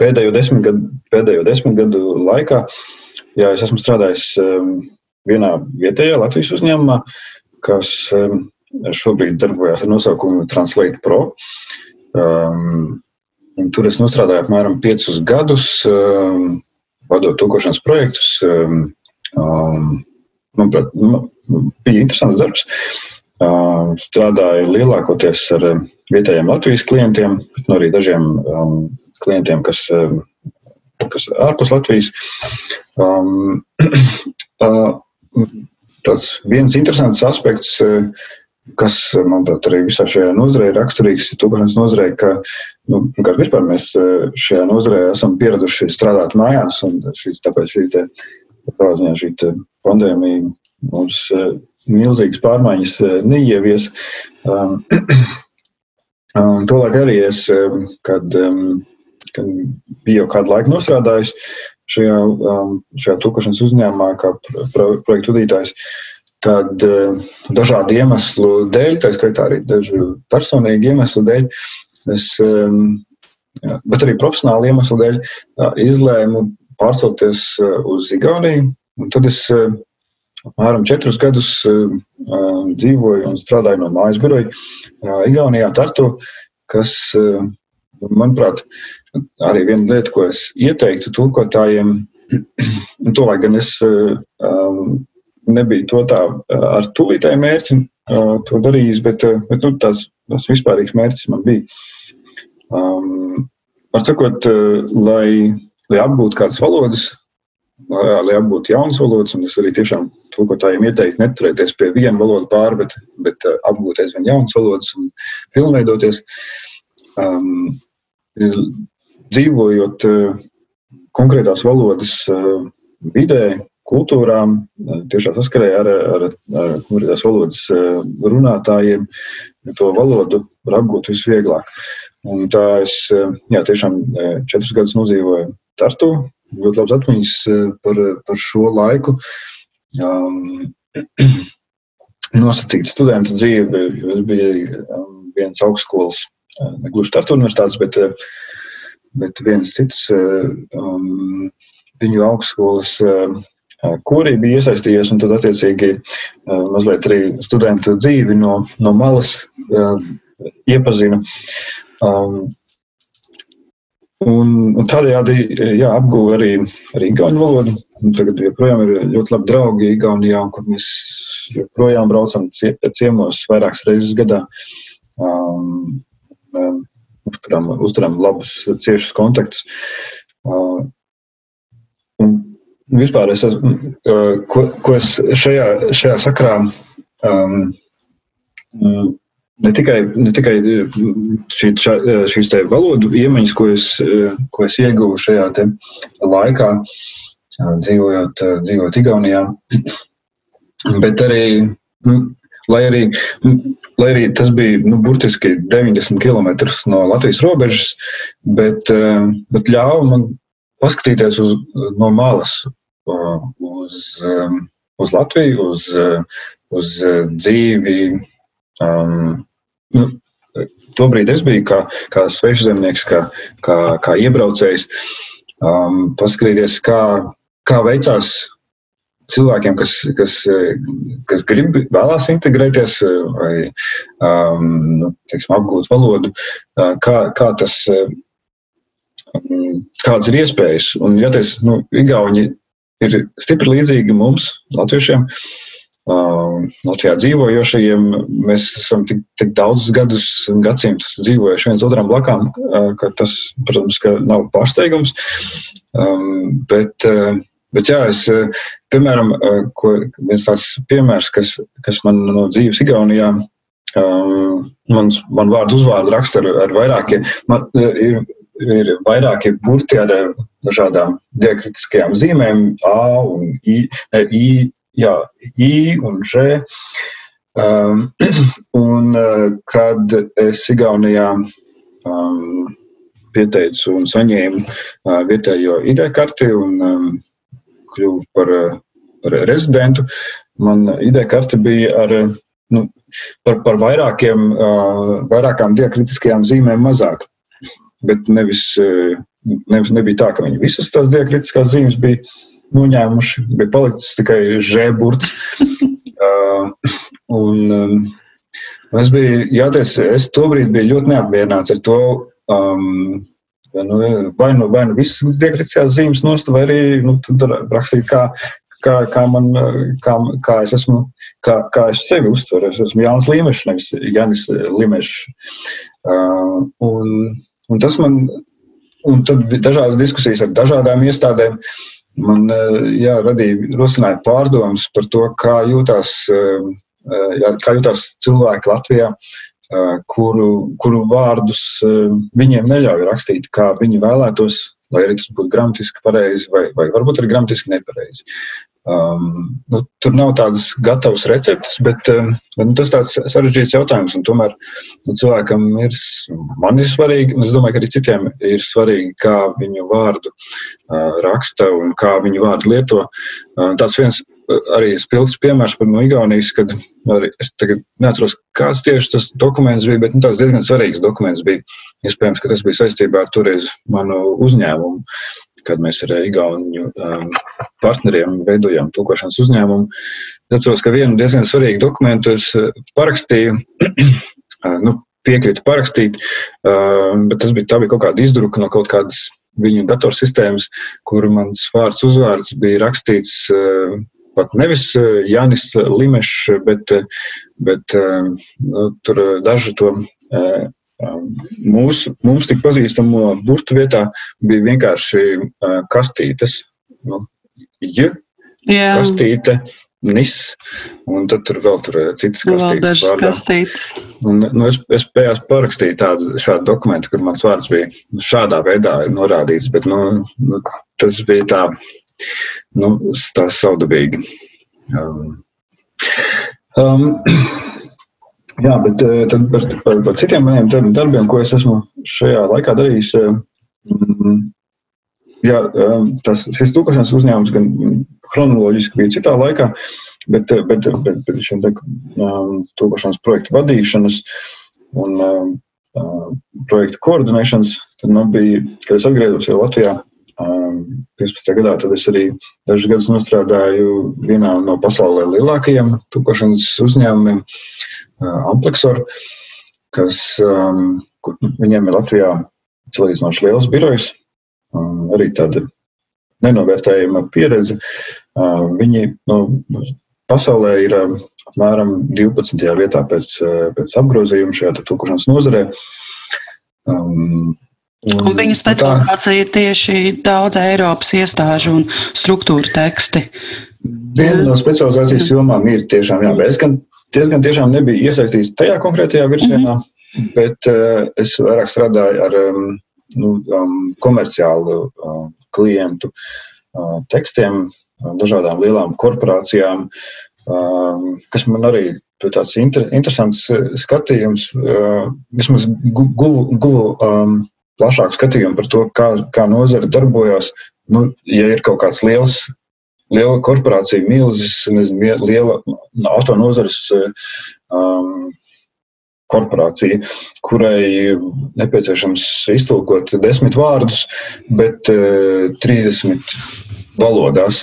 pēdējo, desmit gadu, pēdējo desmit gadu laikā jā, es esmu strādājis um, vienā vietējā Latvijas uzņēmumā, kas um, šobrīd darbojas ar nosaukumu Translate Pro. Um, Tur es strādāju apmēram piecus gadus, um, vadot tūkošanas projektus. Um, um, manuprāt, nu, bija interesants darbs. Um, strādāju lielākoties ar vietējiem Latvijas klientiem, bet nu, arī dažiem um, klientiem, kas, kas ārpus Latvijas. Um, tas [CLEARS THROAT] viens interesants aspekts. Kas, manuprāt, arī visā šajā nozarē ir raksturīgs, ir tūkstošs nozarē, ka, nu, vispār mēs šajā nozarē esam pieraduši strādāt mājās, un šīs, tāpēc šī te, ziņā šī te pandēmija mums milzīgas pārmaiņas eh, neievies. Um, [CLEARS THROAT] un tolāk arī es, kad, kad biju jau kādu laiku nostrādājis šajā, um, šajā tūkošanas uzņēmumā kā projektu vadītājs, tad dažādu iemeslu dēļ, tā skaitā arī dažu personīgu iemeslu dēļ, es, bet arī profesionālu iemeslu dēļ, izlēmu pārcelties uz Igauniju. Un tad es apmēram četrus gadus dzīvoju un strādāju no mājas biroja Igaunijā, Tartu, kas manuprāt, arī viena lieta, ko es ieteiktu tulkotājiem, [CLEARS THROAT] un to lai gan es nebiju to tā ar tūlītēju mērķi to darījis, bet, bet nu, tās, tas vispārīgs mērķis man bija. Um, var sakot, lai, lai apgūtu kādas valodas, lai apgūtu jaunas valodas, un es arī tiešām tulkotājiem ieteiktu neturēties pie viena valoda pāri, bet, bet apgūt aizvien jaunas valodas un pilnveidoties. Um, dzīvojot eh, konkrētās valodas eh, vidē, kultūrām, eh, tiešā saskarē ar, ar, ar konkrētās valodas runātājiem, to valodu var apgūt visvieglāk. Un tā es jā, tiešām četrus gadus nodzīvoju Tartu. Ļoti labs atmiņas par, par šo laiku. Um, [CLEARS THROAT] nosacīta studenta dzīve. Es biju viens augstskolas ne gluži Tartu universitātes, bet, bet viens cits um, viņu augstskolas kurī bija iesaistījies, un tad attiecīgi mazliet arī studentu dzīvi no, no malas iepazina. Um, un, un tādējādi jā, apguva arī, arī Igaunu valodu. Un tagad joprojām ir ļoti labi draugi Igaunijā, kur mēs joprojām braucam ciemos vairākas reizes gadā. Um, uzturam, uzturam labus, ciešus kontaktus. Un vispār es esmu, ko, ko es šajā, šajā sakrā um, ne tikai, ne tikai šī, šā, šīs te valodu iemaņas, ko es, ko es ieguvu šajā laikā, dzīvojot, dzīvojot Igaunijā, bet arī nu, Lai arī, lai arī tas bija nu, burtiski 90 km no Latvijas robežas, bet, bet ļāva man paskatīties uz, no malas uz, uz Latviju, uz, uz dzīvi. Um, nu, Tobrīd es biju kā, kā svešzemnieks, kā, kā, kā iebraucējs, um, paskatīties, kā, kā veicās cilvēkiem, kas, kas, kas grib, vēlās integrēties vai um, nu, teiksim, apgūt valodu, kā, kā tas, kādas ir iespējas. Un, ja tas, nu, Igauni ir stipri līdzīgi mums, latviešiem, uh, Latvijā dzīvojošajiem, mēs esam tik, tik daudzus gadus gadsimtus dzīvojuši viens otram blakām, uh, ka tas, protams, ka nav pārsteigums. Um, bet, uh, Bet, jā, es, eh, piemēram, eh, ko, viens tāds piemērs, kas, kas man no dzīves Igaunijā, um, mans, man vārdu uzvārdu raksta ar, ar vairākiem, man ir, ir vairāki burti ar dažādām diakritiskajām zīmēm, A un I, ne, I, jā, I un Ž. Um, [CLEARS THROAT] un kad es Igaunijā um, pieteicu un saņēmu uh, vietējo ID karti un um, kļuvu par, par rezidentu, man ideja karte bija ar, nu, par, par vairākiem, vairākām diakritiskajām zīmēm mazāk. Bet nevis, nevis nebija tā, ka viņi visas tās diakritiskās zīmes bija noņēmuši, bija palicis tikai žēburts. un, Es biju, jāteic, es tobrīd biju ļoti neapmierināts ar to, um, Nu, vai nu, vai nu visas diakritiskās zīmes nost, vai arī nu, rakstīt, kā, kā, kā, man, kā, kā es esmu, kā, kā es sevi uztveru. Es esmu Jānis Līmešs, nevis Jānis Līmešs. Uh, un, un tas man, un tad dažādas diskusijas ar dažādām iestādēm man jā, radīja, rosināja pārdomas par to, kā jūtās, jā, kā jūtās cilvēki Latvijā kuru, kuru vārdus viņiem neļauj rakstīt, kā viņi vēlētos, lai arī tas būtu gramatiski pareizi, vai, vai varbūt arī gramatiski nepareizi. Um, nu, tur nav tādas gatavas receptes, bet, um, nu, tas ir tāds sarežģīts jautājums. Tomēr nu, cilvēkam ir, man ir svarīgi, un es domāju, ka arī citiem ir svarīgi, kā viņu vārdu uh, raksta un kā viņu vārdu lieto. Uh, tāds viens arī spilgts piemērs par no Igaunijas, kad arī es tagad neatceros, kāds tieši tas dokuments bija, bet nu, tas diezgan svarīgs dokuments bija. Iespējams, ka tas bija saistībā ar toreiz manu uzņēmumu, kad mēs ar Igauniju um, partneriem veidojām tulkošanas uzņēmumu. Atceros, ka vienu diezgan svarīgu dokumentu es parakstīju, [CLEARS THROAT] nu, piekrītu parakstīt, uh, bet tas bija, bija kaut kāda izdruka no kaut kādas viņu datorsistēmas, kur mans vārds uzvārds bija rakstīts uh, pat nevis uh, Janis Limešs, bet, bet nu, tur dažu to mūsu, mums tik pazīstamo burtu vietā bija vienkārši kastītes. Nu, ja, Jā. kastīte, nis, un tad tur vēl tur citas kastītes. Vēl kastītes. Un, nu, es, es spējās parakstīt tādu šādu dokumentu, kur mans vārds bija šādā veidā norādīts, bet nu, nu, tas bija tā, nu, tā saudabīgi. Um, um, jā, bet tad par, par, par citiem maniem darbiem, ko es esmu šajā laikā darījis, um, Jā, tas, šis tūkošanas uzņēmums gan chronoloģiski bija citā laikā, bet, bet, bet, bet šiem tūkošanas projektu vadīšanas un projektu koordinēšanas, tad man bija, kad es atgriezos jau Latvijā 15. gadā, tad es arī dažus gadus nostrādāju vienā no pasaulē lielākajiem tūkošanas uzņēmumiem, Amplexor, kas, um, kur viņiem ir Latvijā salīdzinoši liels birojs, arī tāda nenovērtējama pieredze. Viņi nu, pasaulē ir apmēram 12. vietā pēc, pēc apgrozījuma šajā tulkošanas nozarē. Um, un, viņa specializācija ir tieši daudz Eiropas iestāžu un struktūra teksti. Viena no specializācijas jomām ir tiešām, jā, bet es gan diezgan tiešām nebiju iesaistīts tajā konkrētajā virzienā, mm -hmm. bet uh, es vairāk strādāju ar um, nu, um, komerciālu uh, klientu uh, tekstiem, dažādām lielām korporācijām, uh, kas man arī tāds inter, interesants uh, skatījums. Uh, vismaz guvu, guvu um, plašāku skatījumu par to, kā, kā nozare darbojas. Nu, ja ir kaut kāds liels liela korporācija, milzis, nezinu, liela auto nozares um, korporācija, kurai nepieciešams iztulkot desmit vārdus, bet uh, eh, 30 valodās,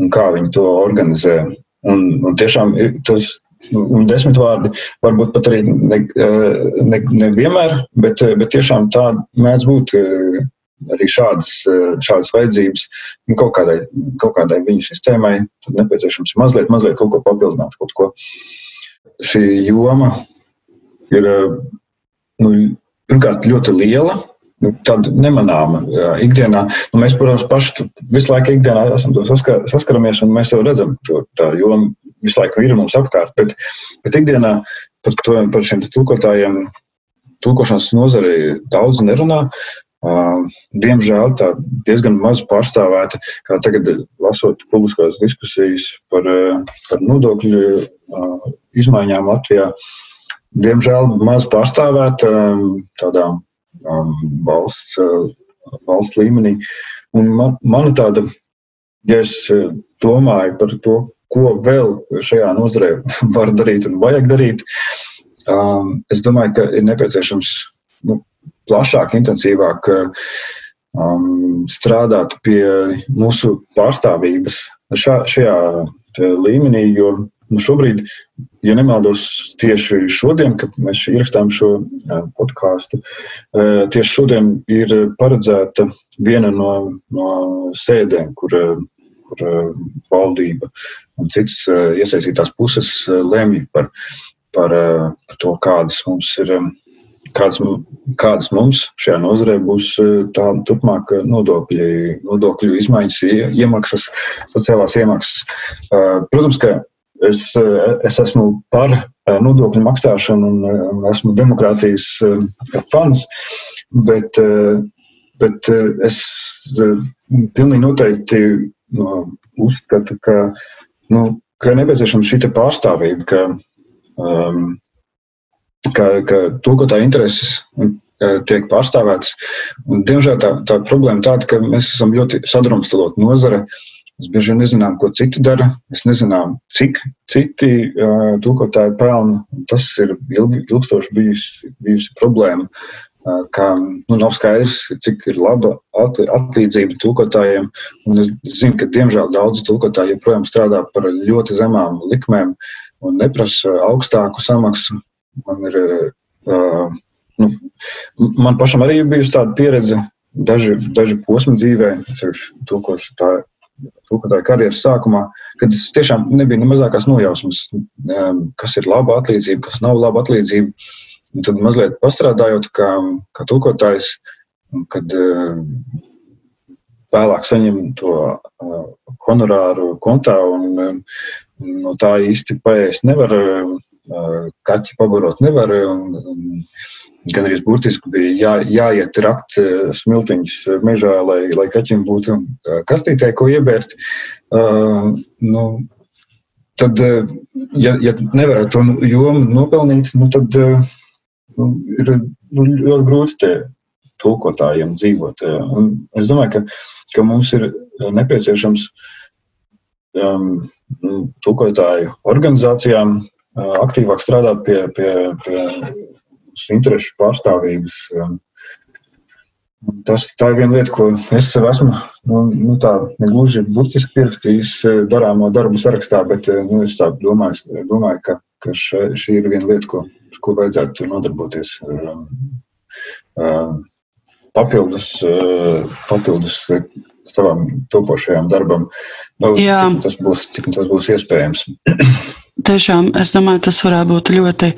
un kā viņi to organizē. Un, un tiešām tas un desmit vārdi varbūt pat arī ne, eh, ne, ne vienmēr, bet, eh, bet tiešām tā mēdz būt arī šādas, šādas vajadzības nu, kaut, kādai, kaut kādai viņu sistēmai. Nepieciešams mazliet, mazliet kaut ko papildināt. Kaut ko. Šī joma ir nu, pirmkārt ļoti liela. Nu, tāda nemanāma ikdienā. Nu, mēs, protams, paši visu laiku ikdienā esam to saskar, saskaramies, un mēs jau redzam, to, tā joma visu laiku ir mums apkārt. Bet, bet ikdienā par, to, par šiem tulkotājiem, tulkošanas nozarei daudz nerunā. Uh, diemžēl tā diezgan maz pārstāvēta, kā tagad lasot publiskās diskusijas par, par nodokļu uh, izmaiņām Latvijā. Diemžēl maz pārstāvēta um, tādā um, valsts, uh, valsts līmenī. Un man, mana tāda, ja es domāju par to, ko vēl šajā nozarē [LAUGHS] var darīt un vajag darīt, um, es domāju, ka ir nepieciešams nu, plašāk, intensīvāk um, strādāt pie mūsu pārstāvības šā, šajā līmenī, jo Nu, šobrīd, ja nemaldos, tieši šodien, kad mēs ierakstām šo podkāstu, tieši šodien ir paredzēta viena no, no sēdēm, kur, kur valdība un citas iesaistītās puses lemj par, par, par to, kādas mums ir. Kādas, kādas mums šajā nozarē būs tāda turpmāka nodokļu, nodokļu izmaiņas, iemaksas, sociālās iemaksas. Protams, ka Es, es esmu par eh, nodokļu maksāšanu un eh, esmu demokrātijas eh, fans, bet, bet es pilnīgi noteikti no, uzskatu, ka, nu, ka ir nepieciešama šī pārstāvība, ka, um, ka, ka to, ko tā intereses tiek pārstāvētas. Diemžēl tā, tā problēma tāda, ka mēs esam ļoti sadrumstalot nozare. Mēs bieži vien nezinām, ko citi dara. Mēs nezinām, cik citi uh, tūkotāji pelna. Tas ir ilgi, ilgstoši bijusi, bijusi problēma. Uh, kā nu, nav skaidrs, cik ir laba atlīdzība tūkotājiem. Un es zinu, ka diemžēl daudzi tūkotāji joprojām strādā par ļoti zemām likmēm un neprasa augstāku samaksu. Man ir uh, nu, man pašam arī bijusi tāda pieredze, daži, daži posmi dzīvē, to, ko tā karjeras sākumā, kad es tiešām nebija ne mazākās nojausmas, kas ir laba atlīdzība, kas nav laba atlīdzība. Un tad mazliet pastrādājot, kā, kā tulkotājs, kad vēlāk saņem to honorāru kontā un no tā īsti paēst nevar, kaķi pabarot nevar. Un, un, gan arī burtiski bija jā, jāiet rakt smiltiņas mežā, lai, lai kaķim būtu kastītē, ko iebērt. Uh, nu, tad, ja, ja nevarētu to jomu nopelnīt, nu, tad nu, ir nu, ļoti grūti tie tulkotājiem dzīvot. Un es domāju, ka, ka mums ir nepieciešams um, tulkotāju organizācijām uh, aktīvāk strādāt pie, pie, pie interešu pārstāvības. Um, tas, tā ir viena lieta, ko es sev esmu nu, nu, tā, negluži burtiski pierakstījis uh, darāmo darbu sarakstā, bet uh, nu, es domāju, domāju, ka, ka šī ir viena lieta, ko, ko vajadzētu nodarboties. Um, um, papildus, uh, papildus savam topošajam darbam, nu, cik tas būs, cik tas būs iespējams. [CLEARS THROAT] Tiešām es domāju, tas varētu būt ļoti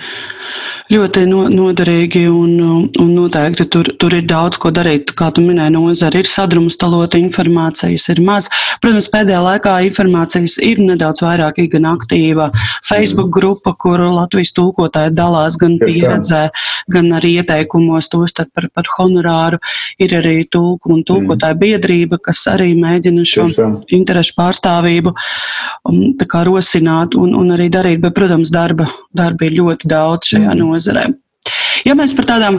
ļoti no, noderīgi un, un noteikti tur, tur ir daudz ko darīt. Kā tu minēji, nozara ir sadrumstalota, informācijas ir maz. Protams, pēdējā laikā informācijas ir nedaudz vairāk, ir gan aktīva Facebook grupa, kur Latvijas tūkotāji dalās gan pieredzē, gan arī ieteikumos, tostarp par, par honorāru. Ir arī tūku un tūkotāju biedrība, kas arī mēģina šo interešu pārstāvību um, rosināt un, un arī darīt. Bet, protams, darba, darba ir ļoti daudz šajā nozarē nozarē. Ja mēs par tādām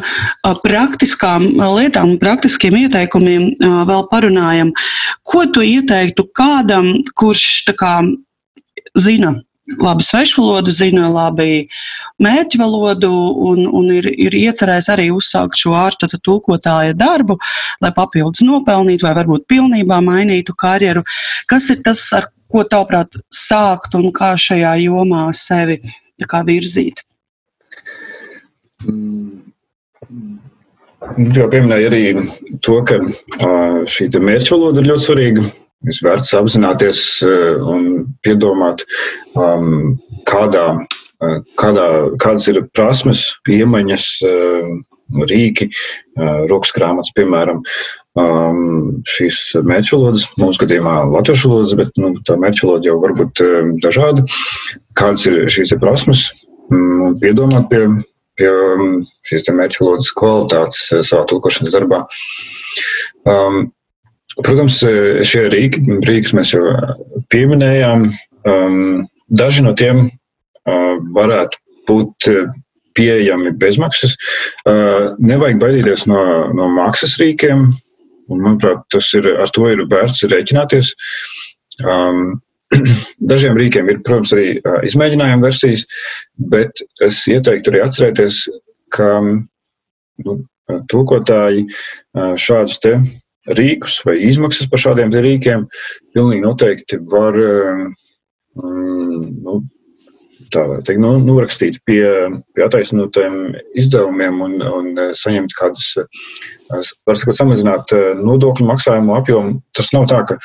praktiskām lietām, praktiskiem ieteikumiem vēl parunājam, ko tu ieteiktu kādam, kurš kā, zina labi svešu valodu, zina labi mērķu valodu un, un ir, ir iecerējis arī uzsākt šo ārsta tūkotāja darbu, lai papildus nopelnītu vai varbūt pilnībā mainītu karjeru. Kas ir tas, ar ko tavuprāt sākt un kā šajā jomā sevi virzīt? Jā, pieminēja arī to, ka šī mērķa valoda ir ļoti svarīga. Es vērts apzināties un piedomāt, kādā, kādā, kādas ir prasmes, iemaņas, rīki, rokas grāmatas, piemēram, šīs mērķa valodas, mūsu gadījumā latviešu valodas, bet nu, tā mērķa valoda jau var būt dažāda. Kādas ir šīs prasmes? Piedomāt pie pie um, šīs mērķa valodas kvalitātes uh, savā tulkošanas darbā. Um, protams, uh, šie rīki, rīks mēs jau pieminējām, um, daži no tiem uh, varētu būt pieejami bezmaksas. Uh, nevajag baidīties no, no maksas rīkiem, un, manuprāt, tas ir, ar to ir vērts rēķināties. Um, [CLEARS THROAT] Dažiem rīkiem ir, protams, arī izmēģinājuma versijas, bet es ieteiktu arī atcerēties, ka nu, tūkotāji šādus te rīkus vai izmaksas par šādiem rīkiem pilnīgi noteikti var nu, tā teikt, nu, norakstīt pie, pie attaisnotiem izdevumiem un, un saņemt kādas, var sakot, samazināt nodokļu maksājumu apjomu. Tas nav tā, ka,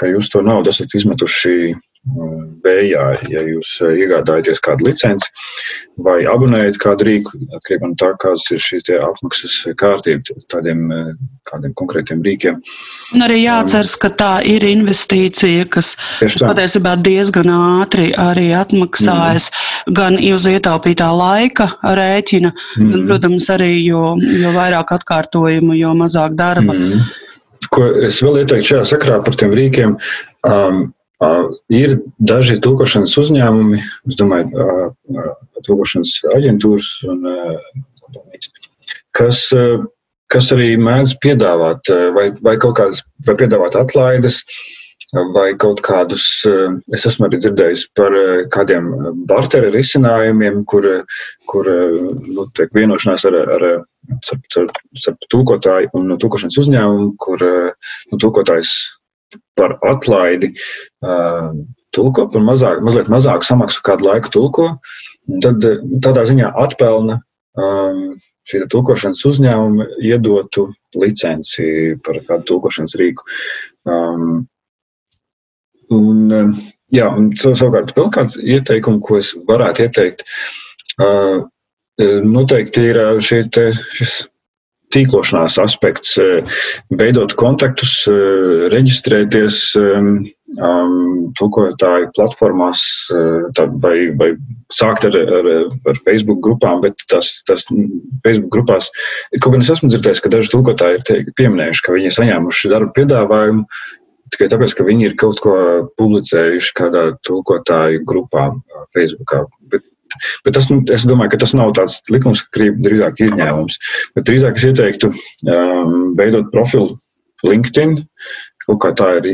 ka jūs to naudu esat izmetuši vējā, ja jūs eh, iegādājaties kādu licenci vai abonējat kādu rīku, atkarībā no tā, kādas ir šīs apmaksas kārtība tādiem eh, kādiem konkrētiem rīkiem. Un arī jāatceras, ka tā ir investīcija, kas, kas patiesībā diezgan ātri arī atmaksājas mm. gan uz ietaupītā laika rēķina, mm. gan, protams, arī jo, jo vairāk atkārtojumu, jo mazāk darba. Mm. Ko es vēl ieteiktu šajā sakrā par tiem rīkiem. Um, Ir daži tulkošanas uzņēmumi, es domāju, tulkošanas aģentūras, un, kas, kas arī mēdz piedāvāt vai, vai kaut kādas, vai piedāvāt atlaides vai kaut kādus, es esmu arī dzirdējis par kādiem barteru risinājumiem, kur, kur nu, tiek vienošanās ar, ar starp, starp tūkotāju un tūkošanas uzņēmumu, kur nu, tūkotājs par atlaidi uh, tulko, par mazāk, mazliet mazāku samaksu kādu laiku tulko, tad tādā ziņā atpelna um, šī tulkošanas uzņēmuma iedotu licenci par kādu tulkošanas rīku. Um, un, jā, un savukārt vēl kāds ieteikums, ko es varētu ieteikt, uh, noteikti ir šī te, šis tīklošanās aspekts, veidot kontaktus, reģistrēties tulkotāju platformās vai, vai sākt ar, ar, ar Facebook grupām, bet tas, tas Facebook grupās, kaut gan es esmu dzirdējis, ka daži tulkotāji ir pieminējuši, ka viņi ir saņēmuši darbu piedāvājumu, tikai tāpēc, ka viņi ir kaut ko publicējuši kādā tulkotāju grupā Facebookā. Bet tas, nu, es domāju, ka tas nav tāds likumsakrība, drīzāk izņēmums. Bet drīzāk es ieteiktu um, veidot profilu LinkedIn. Kaut kā tā ir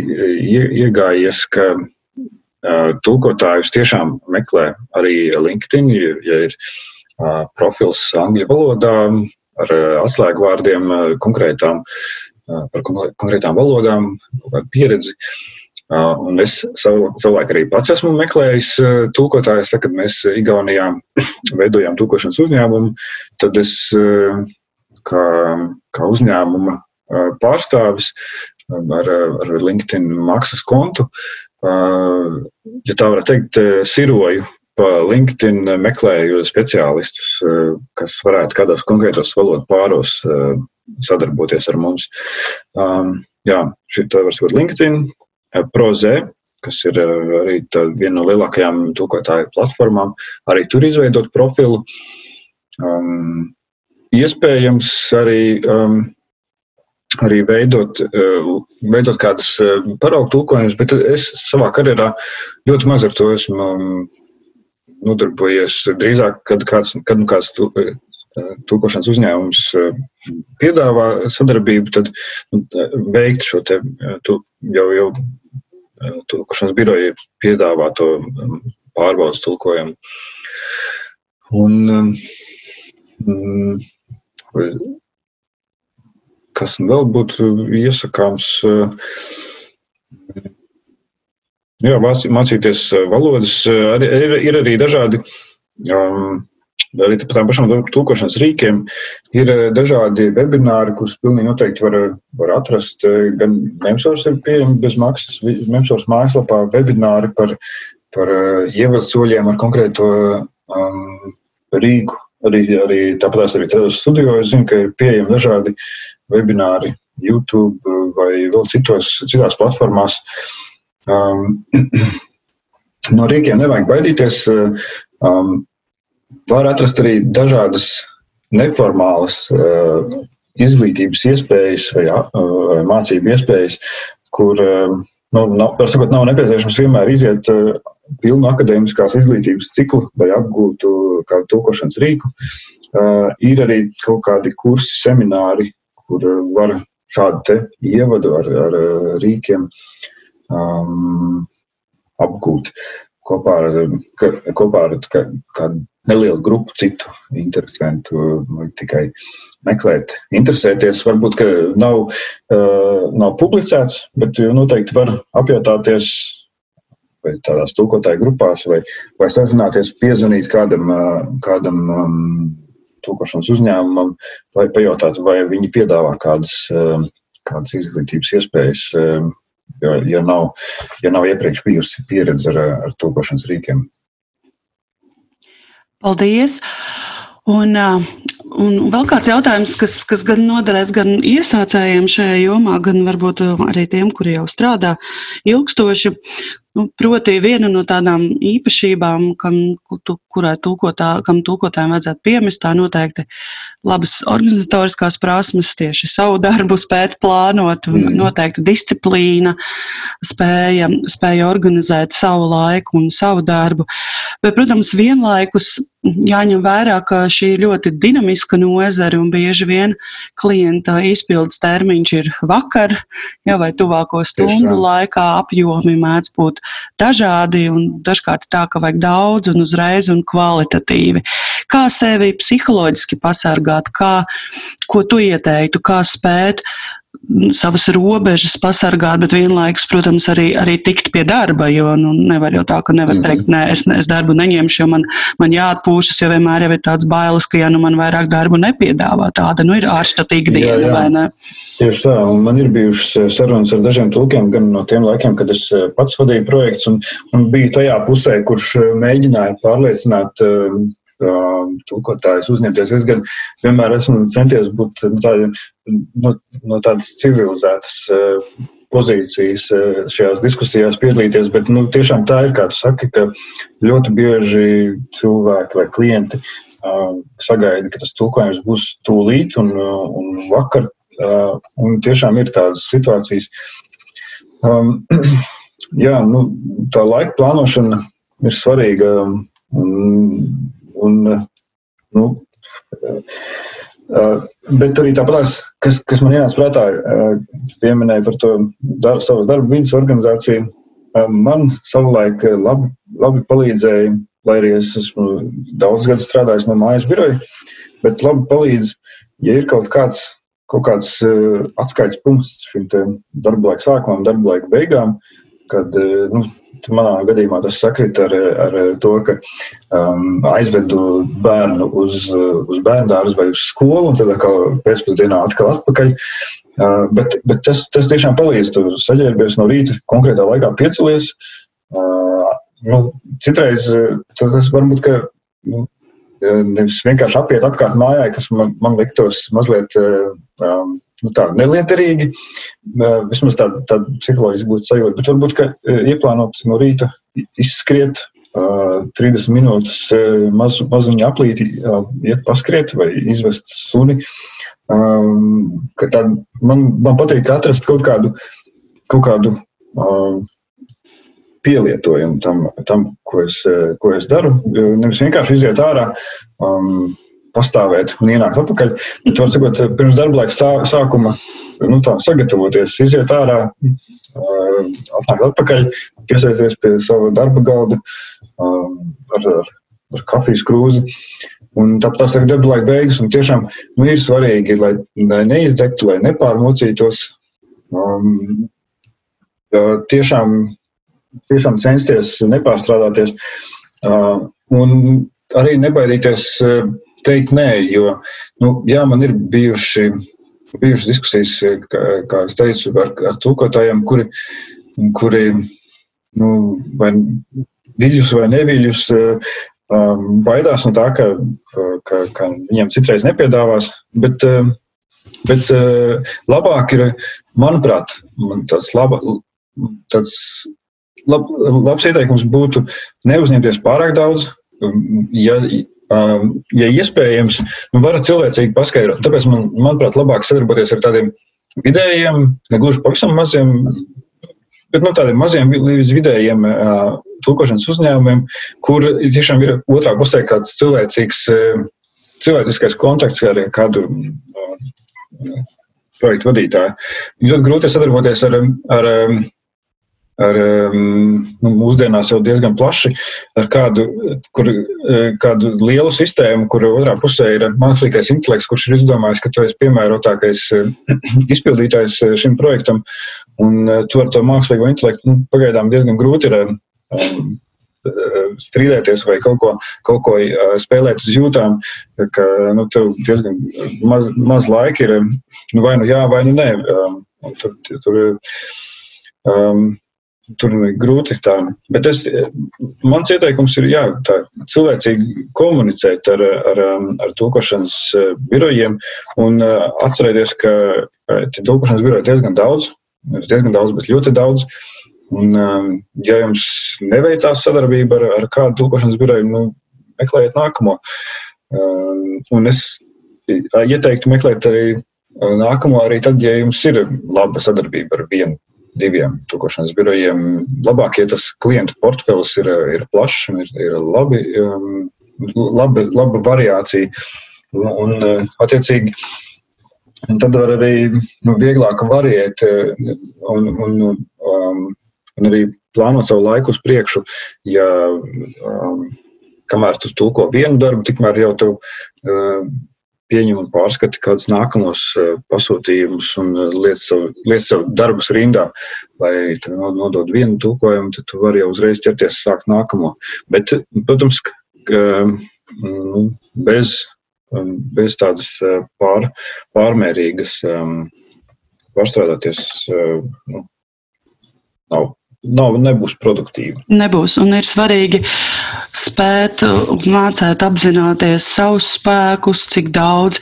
iegājies, ka uh, tulkotājus tiešām meklē arī LinkedIn, ja, ir uh, profils angļu valodā ar uh, atslēgvārdiem uh, konkrētām, uh, par konkrētām valodām, kaut kādu pieredzi. Uh, Un es savu, savulaik arī pats esmu meklējis tūkotājus, kad mēs Igaunijā [CLEARS THROAT] veidojām tūkošanas uzņēmumu. Tad es kā, kā uzņēmuma pārstāvis ar, ar LinkedIn maksas kontu, ja tā varētu teikt, siroju pa LinkedIn meklēju speciālistus, kas varētu kādos konkrētos valodu pāros sadarboties ar mums. Jā, šī tā var būt LinkedIn, Prozē, kas ir eh, arī viena no lielākajām tulkotāju platformām, arī tur izveidot profilu. Um, iespējams, arī, um, arī veidot, uh, veidot kādus uh, paraugu tulkojumus, bet es savā karjerā ļoti maz ar to esmu um, nodarbojies. Drīzāk, kad kāds, kad nu kāds tulkošanas uzņēmums piedāvā sadarbību, tad nu, veikt šo te, tu, jau, jau tulkošanas biroja piedāvā to um, pārbaudas tulkojumu. Un, um, kas vēl būtu iesakāms? Jā, mācīties valodas. Ir, ir arī dažādi um, Arī par tām pašām tūkošanas rīkiem ir eh, dažādi webināri, kurus pilnīgi noteikti var, var atrast. Eh, gan Memsors ir pieejami bez maksas, Memsors mājaslapā webināri par, par eh, ievads soļiem ar konkrēto um, rīku. Arī, arī tāpat arī Ceļos studijā es zinu, ka ir pieejami dažādi webināri YouTube vai vēl citos, citās platformās. Um, [CLEARS THROAT] no rīkiem nevajag baidīties. Um, Var atrast arī dažādas neformālas uh, izglītības iespējas vai uh, mācību iespējas, kur uh, nu, nav, sakot, nav nepieciešams vienmēr iziet uh, pilnu akadēmiskās izglītības ciklu, lai apgūtu kādu tulkošanas rīku. Uh, ir arī kaut kādi kursi, semināri, kur var šādu ievadu ar, ar rīkiem um, apgūt kopā ar, kopā ar kādu nelielu grupu citu interesantu, tikai meklēt, interesēties. Varbūt, ka nav, uh, nav publicēts, bet noteikti var apjautāties vai tādās tūkotāju grupās, vai, vai sazināties, piezvanīt kādam, uh, kādam um, tūkošanas uzņēmumam, lai pajautātu, vai viņi piedāvā kādas, uh, kādas izglītības iespējas, uh, jo, ja, nav, ja nav iepriekš bijusi pieredze ar, ar tūkošanas rīkiem. Paldies! Un, un vēl kāds jautājums, kas, kas gan noderēs gan iesācējiem šajā jomā, gan varbūt arī tiem, kuri jau strādā ilgstoši. Nu, proti, viena no tādām īpašībām, kam, kurai tūkotā, kam tūkotājiem vajadzētu piemest, tā noteikti labas organizatoriskās prasmes, tieši savu darbu spēt plānot, mm. noteikti disciplīna, spēja, spēja organizēt savu laiku un savu darbu. Bet, protams, vienlaikus jāņem vērā, ka šī ir ļoti dinamiska nozara un bieži vien klienta izpildes termiņš ir vakar, ja, vai tuvāko stundu laikā apjomi mēdz būt dažādi un dažkārt tā, ka vajag daudz un uzreiz un kvalitatīvi. Kā sevi psiholoģiski pasargāt, kā, ko tu ieteiktu, kā spēt savas robežas pasargāt, bet vienlaikus, protams, arī, arī tikt pie darba. Jo nu, nevar jau tā, ka nevar teikt, nē, es, es darbu neņemšu, jo man, man jāatpūšas, jo vienmēr jau ir tāds bailes, ka ja nu man vairāk darbu nepiedāvā, tāda nu, ir ārštatīga diena, jā, jā. vai ne? Tieši tā, un man ir bijušas eh, sarunas ar dažiem tulkiem, gan no tiem laikiem, kad es eh, pats vadīju projekts, un, un biju tajā pusē, kurš eh, mēģināja pārliecināt tulkotājus uzņemties. Es gan vienmēr esmu centies būt nu, tādi, no, no tādas civilizētas pozīcijas šajās diskusijās piedalīties, bet nu, tiešām tā ir, kā tu saki, ka ļoti bieži cilvēki vai klienti sagaida, ka tas tulkojums būs tūlīt un, un vakar, un tiešām ir tādas situācijas. Um, [CLEARS THROAT] jā, nu, tā laika plānošana ir svarīga. Un, Un, eh, nu, eh, eh, bet arī tāpat, kas, kas man ienāca prātā, pieminēja par to dar, savas darba vidas organizāciju. Man savulaik labi, labi palīdzēja, lai arī es esmu daudz gadu strādājis no mājas biroja, bet labi palīdz, ja ir kaut kāds, kaut kāds atskaites punkts šim darba laika sākumam, darba laika beigām, kad nu, Manā gadījumā tas sakrit ar, ar to, ka um, aizvedu bērnu uz, uz bērnu dārzu vai uz skolu, un tad atkal pēcpusdienā atkal atpakaļ. Uh, bet bet tas, tas tiešām palīdz. Tu saģērbies no rīta, konkrētā laikā piecelies. Uh, nu, citreiz tas varbūt, ka nu, nevis vienkārši apiet apkārt mājai, kas man, man liktos mazliet um, nu, tā, neliederīgi. Vismaz tāda, tāda psiholoģiski būtu sajūta. Bet varbūt, ka ieplānot no rīta izskriet uh, 30 minūtes mazu, mazuņu aplīti, iet paskriet vai izvest suni. Tā, man, man patīk atrast kaut kādu, kaut kādu pielietojumu tam, tam ko, es, ko es daru. Nevis vienkārši iziet ārā. Um, pastāvēt un ienākt atpakaļ. Bet, var sakot, pirms darba laika sākuma nu, tā, sagatavoties, iziet ārā, atnākt atpakaļ, piesaisties pie sava darba galda ar, ar, ar kafijas krūzi. Un tāpat tās ir darba laika beigas, un tiešām nu, ir svarīgi, lai, neizdegtu, lai nepārmocītos. Um, tiešām, tiešām censties nepārstrādāties. Uh, un arī nebaidīties teikt nē, jo, nu, jā, man ir bijuši, bijušas diskusijas, kā, kā es teicu, ar, ar tūkotājiem, kuri, kuri nu, vai viļus vai neviļus um, baidās no tā, ka, ka, ka viņiem citreiz nepiedāvās, bet, bet labāk ir, manuprāt, man tāds laba, tāds lab, labs ieteikums būtu neuzņemties pārāk daudz, ja, Um, ja iespējams, nu, varat cilvēcīgi paskaidrot. Tāpēc man, manuprāt, labāk sadarboties ar tādiem vidējiem, ne gluži pavisam maziem, bet nu, tādiem maziem līdz vidējiem tulkošanas uzņēmumiem, kur tiešām ir otrā pusē kāds cilvēcīgs, cilvēciskais kontakts ar kādu projektu vadītāju. Ļoti grūti sadarboties ar, ar ar nu, mūsdienās jau diezgan plaši, ar kādu, kur, eh, kādu lielu sistēmu, kur otrā pusē ir mākslīgais intelekts, kurš ir izdomājis, ka tu esi piemērotākais eh, [CLEARS THROAT] izpildītājs eh, šim projektam, un tu ar to mākslīgo intelektu nu, pagaidām diezgan grūti ir um, strīdēties vai kaut ko, kaut ko spēlēt uz jūtām, ka nu, tev diezgan maz, maz laika ir nu, vai nu jā, vai nu nē. Um, tur, tur, um, Tur ir grūti tā. Bet es, mans ieteikums ir, jā, tā cilvēcīgi komunicēt ar, ar, ar tulkošanas eh, birojiem un eh, atcerēties, ka eh, tulkošanas biroja ir diezgan daudz, diezgan daudz, bet ļoti daudz. Un, ja jums neveicās sadarbība ar, ar kādu tulkošanas biroju, nu, meklējiet nākamo. Un es ieteiktu meklēt arī nākamo arī tad, ja jums ir laba sadarbība ar vienu diviem tūkošanas birojiem. Labāk, ja tas klientu portfelis ir, ir plašs un ir, ir labi um, laba, laba variācija. Un, un attiecīgi, tad var arī nu, vieglāk variēt un, un, um, un arī plānot savu laiku uz priekšu. Ja, um, kamēr tu tulko vienu darbu, tikmēr jau tev uh, pieņem un pārskati kādus nākamos uh, pasūtījumus un uh, liec savu, liec savu darbus rindā, lai nodod vienu tulkojumu, tad tu vari jau uzreiz ķerties sākt nākamo. Bet, protams, ka nu, bez, bez tādas pār, pārmērīgas pārstrādāties nu, nav nav, nebūs produktīva. Nebūs, un ir svarīgi spēt un mācīt apzināties savus spēkus, cik daudz,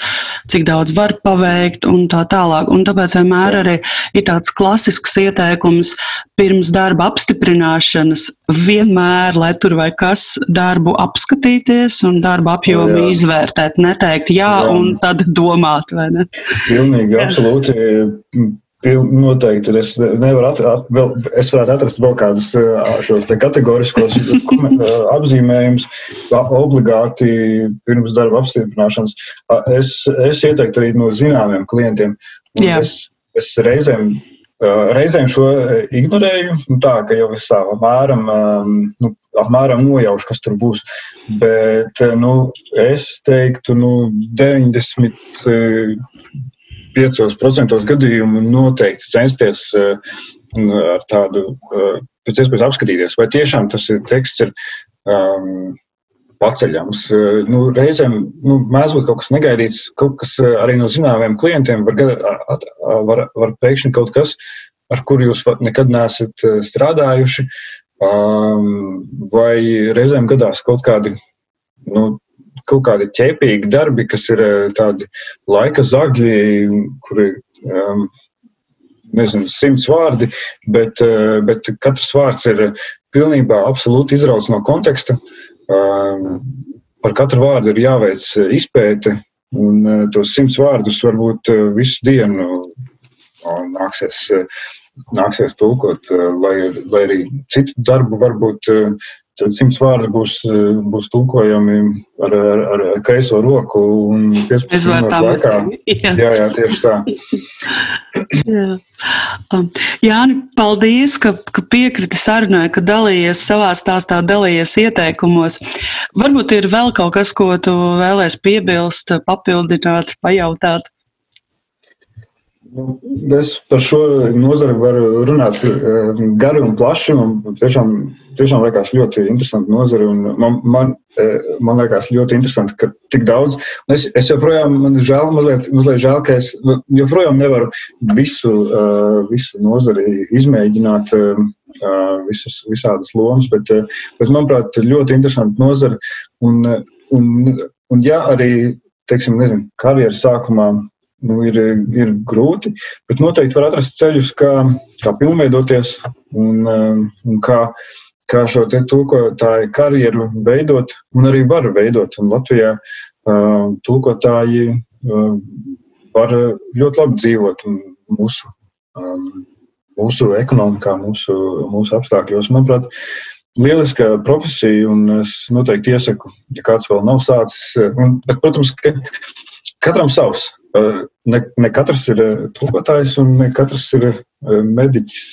cik daudz var paveikt un tā tālāk. Un tāpēc vienmēr arī ir tāds klasisks ieteikums pirms darba apstiprināšanas vienmēr, lai tur vai kas darbu apskatīties un darba apjomu jā. izvērtēt, neteikt jā, jā un tad domāt, vai ne? Pilnīgi, [LAUGHS] absolūti Noteikti. Es, nevaru atrast, vēl, es varētu atrast vēl kādus šos kategoriskos apzīmējumus, obligāti pirms darba apstiprināšanas. Es, es ieteiktu arī no zināmiem klientiem. Es, es reizēm, reizēm šo ignorēju, nu tā ka jau es tā apmēram, nu, apmēram nojaušu, kas tur būs. Bet nu, es teiktu, nu, 90 5% gadījumu noteikti censties eh, ar tādu eh, pēc iespējas apskatīties, vai tiešām tas ir teksts ir um, paceļams. Eh, nu, reizēm nu, mēdz būt kaut kas negaidīts, kaut kas arī no zināmiem klientiem var, var, var pēkšņi kaut kas, ar kuru jūs nekad neesat strādājuši, um, vai reizēm gadās kaut kādi nu, kaut kādi ķēpīgi darbi, kas ir eh, tādi laika zagļi, kuri um, nezinu, simts vārdi, bet, uh, bet katrs vārds ir pilnībā absolūti izrauts no konteksta. Um, par katru vārdu ir jāveic izpēte, un uh, tos simts vārdus varbūt visu dienu nāksies, nāksies tulkot, lai, lai arī citu darbu varbūt Tad simts vārdi būs, būs tulkojami ar, ar, ar kreiso roku un 15 minūtes laikā. Jā. jā, jā, tieši tā. jā. Um, Jāni, paldies, ka, ka piekriti sarunai, ka dalījies savā stāstā, dalījies ieteikumos. Varbūt ir vēl kaut kas, ko tu vēlēs piebilst, papildināt, pajautāt. Nu, es par šo nozari varu runāt eh, gari un plaši. Man tiešām, tiešām liekas ļoti interesanti nozare. Man, man, eh, man liekas ļoti interesanti, ka tik daudz. Es, es joprojām, man žēl, mazliet, mazliet žēl, ka es joprojām nevaru visu, eh, visu nozari izmēģināt, visas, visādas lomas, bet, bet manuprāt, ļoti interesanti nozara. Un, un, un ja arī, teiksim, nezinu, karjeras sākumā nu, ir, ir grūti, bet noteikti var atrast ceļus, kā, kā pilnveidoties un, un kā, kā šo tulkotāju karjeru veidot, un arī var veidot. Un Latvijā uh, tulkotāji uh, var ļoti labi dzīvot mūsu, um, mūsu ekonomikā, mūsu, mūsu apstākļos. Manuprāt, lieliska profesija, un es noteikti iesaku, ja kāds vēl nav sācis. Un, bet, protams, ka katram savs. Ne, ne katrs ir tulkotājs un ne katrs ir mediķis.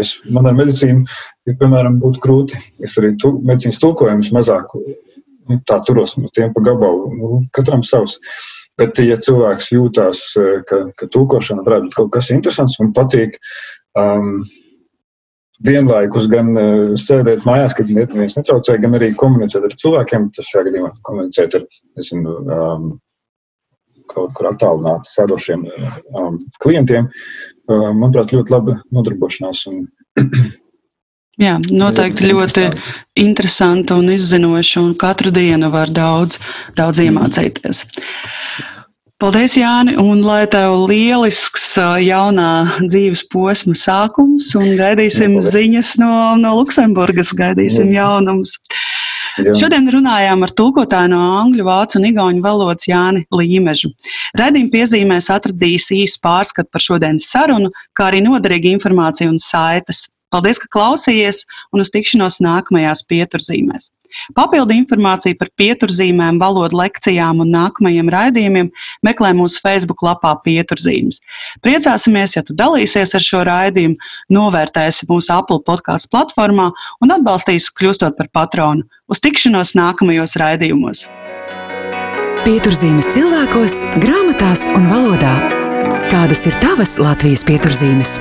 Es, man ar medicīnu, ja, piemēram, būtu grūti. Es arī tu, medicīnas tulkojumus mazāk nu, tā turos no tiem pa gabalu. Nu, katram savs. Bet, ja cilvēks jūtās, ka, ka tulkošana varētu būt kaut kas interesants un patīk, um, vienlaikus gan uh, sēdēt mājās, kad neviens netraucē, gan arī komunicēt ar cilvēkiem. Tas šajā gadījumā komunicēt ar, nezinu, um, kaut kur attālināti sēdošiem um, klientiem, uh, manuprāt, ļoti laba nodarbošanās. Un, [CLEARS THROAT] Jā, noteikti ļoti interesanti un izzinoši, un katru dienu var daudz, daudz mm. iemācīties. Paldies, Jāni, un lai tev lielisks jaunā dzīves posma sākums, un gaidīsim Jā, ziņas no, no Luksemburgas, gaidīsim Jā. jaunumus. Jā. Šodien runājām ar tulkotāju no angļu, vācu un igauņu valodas Jāni Līmežu. Redījuma piezīmēs atradīs īsu pārskatu par šodienas sarunu, kā arī noderīgu informāciju un saites. Paldies, ka klausījies un uz tikšanos nākamajās pieturzīmēs. Papildu informāciju par pieturzīmēm, valodu lekcijām un nākamajiem raidījumiem meklē mūsu Facebook lapā Pieturzīmes. Priecāsimies, ja tu dalīsies ar šo raidījumu, novērtēsi mūsu Apple podkāstu platformā un atbalstīsi kļūstot par patronu. Uz tikšanos nākamajos raidījumos! Pieturzīmes cilvēkos, grāmatās un valodā. Kādas ir tavas Latvijas pieturzīmes?